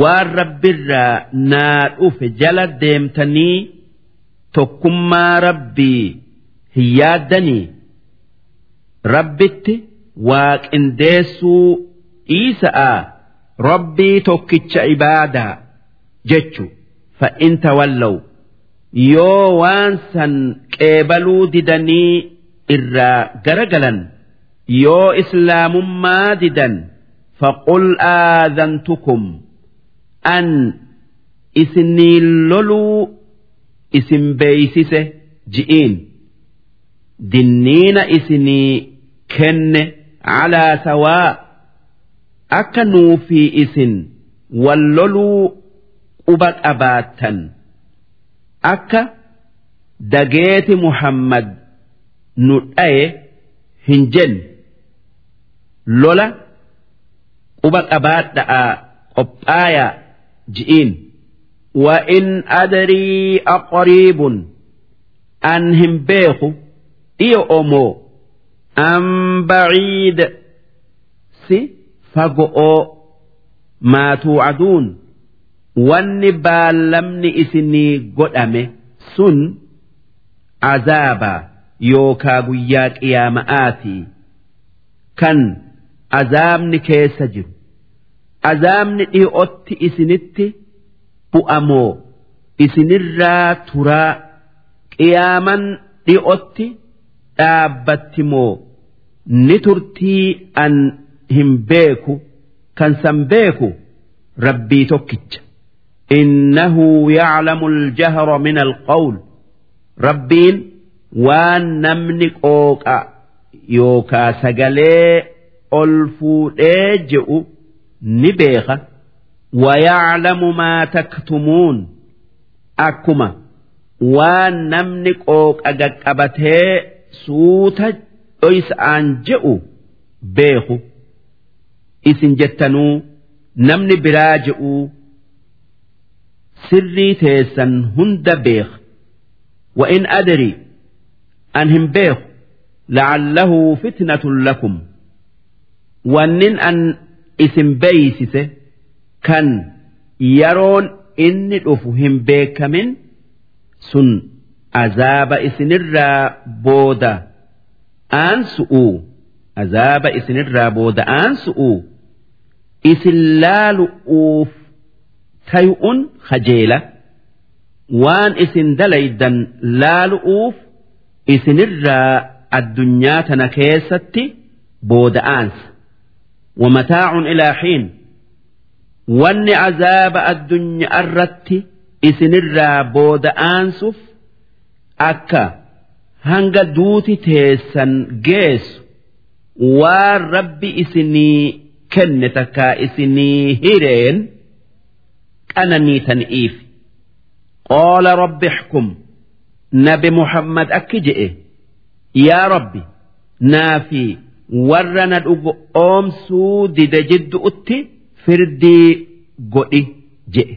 Waan rabbirraa naa dhufe jala deemtanii tokkummaa rabbii hin yaaddanii? Rabbitti waaqindeessuu dhiisa'a rabbii tokkicha ibaadaa jechu fa'in tawallaw yoo waan san qeebaluu didanii irraa garagalan yoo islaamummaa didan faqul aadhantukum an isinii loluu isin beeysise ji'iin. Dinniina isinii kenne calaa sawaa akka nuufi isin wal loluu quba qabaattan akka dageeti muhammad nu dhaye hin jenne lola quba qabaadha'a qophaaya ji'iin وإن أدري أقريب أن هم بيخو إيو أمو أم بعيد سي فقو ما توعدون wanni baallamni isinii godhame sun azaaba yookaa guyyaa qiyaama'aatii. Kan azaabni keessa jiru azaabni dhi'otti isinitti bu'amoo isinirraa turaa qiyaaman dhi'otti dhaabbatti moo ni turtii an hin beeku kan san beeku rabbii tokkicha innahu ya'lamul jahra min alqawl rabbiin waan namni qooqa yookaa sagalee ol fuudhee je'u ni beeka wayaclamu maa taktumuun akkuma waan namni qooqa gaqqabatee suuta dhoysa'aan je'u beeku isin jettanuu namni biraa je'uu sirrii teessan hunda beek wa'in adri an hin beeku la'allahu fitnatun lakum. Wannin an isin beeysise kan yeroon inni dhufu hin beekamin sun azaaba isinirraa booda aansu'uu azaaba isinirraa booda aansu'uu isin laalu'uuf tayu'un hajeela waan isin dalaydan laalu'uuf isinirraa addunyaa tana keessatti booda'aansa wamataacun ilaa xiin wanni azaaba addunyaa irratti isinirraa booda'aansuuf akka hanga duuti teessan geessu waan rabbi isinii kenne takkaa isinii hireen. Qananiitaniif qaala rabbi ixkum nabi muhammad akki je'e yaa rabbi naafi warra na dhugo oomsuu dide jiddu'utti firdii godhi je'e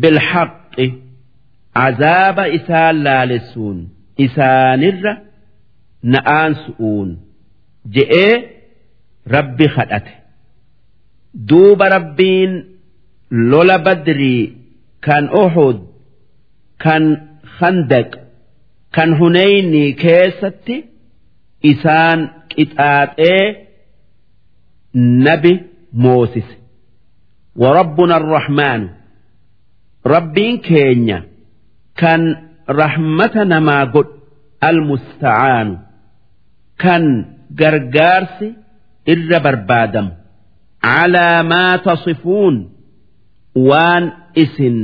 bilhaqqi azaaba isaan laalessuun isaanirra na'aansu'uun je'ee rabbi kadhate duuba rabbiin lola badrii kan uhud kan handaq kan huneyni keessatti isaan qixaaxee nabi moosise warabbuna arrahmaanu rabbiin keenya kan rahmata namaa godhu almustacaanu kan gargaarsi irra barbaadamu. Calaa maa tasifuun waan isin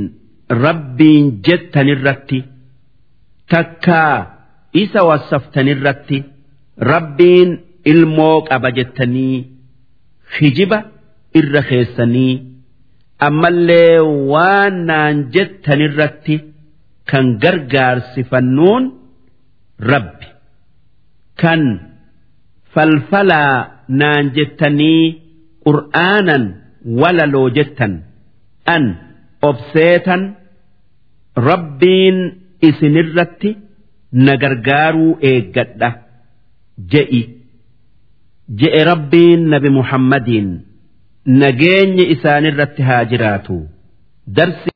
rabbiin jettanirratti takkaa isa wassaftanirratti rabbiin ilmoo qaba jettanii hijiba irra keessanii ammallee waan naan jettanirratti kan gargaarsifannuun rabbi. Kan falfalaa naan jettanii qur'aanan walaloo jettan an obseetan rabbiin isinirratti na gargaaruu eeggadha je'i. Je'e rabbiin nabi muhammadiin nageenyi isaanirratti haa jiraatu. Darsi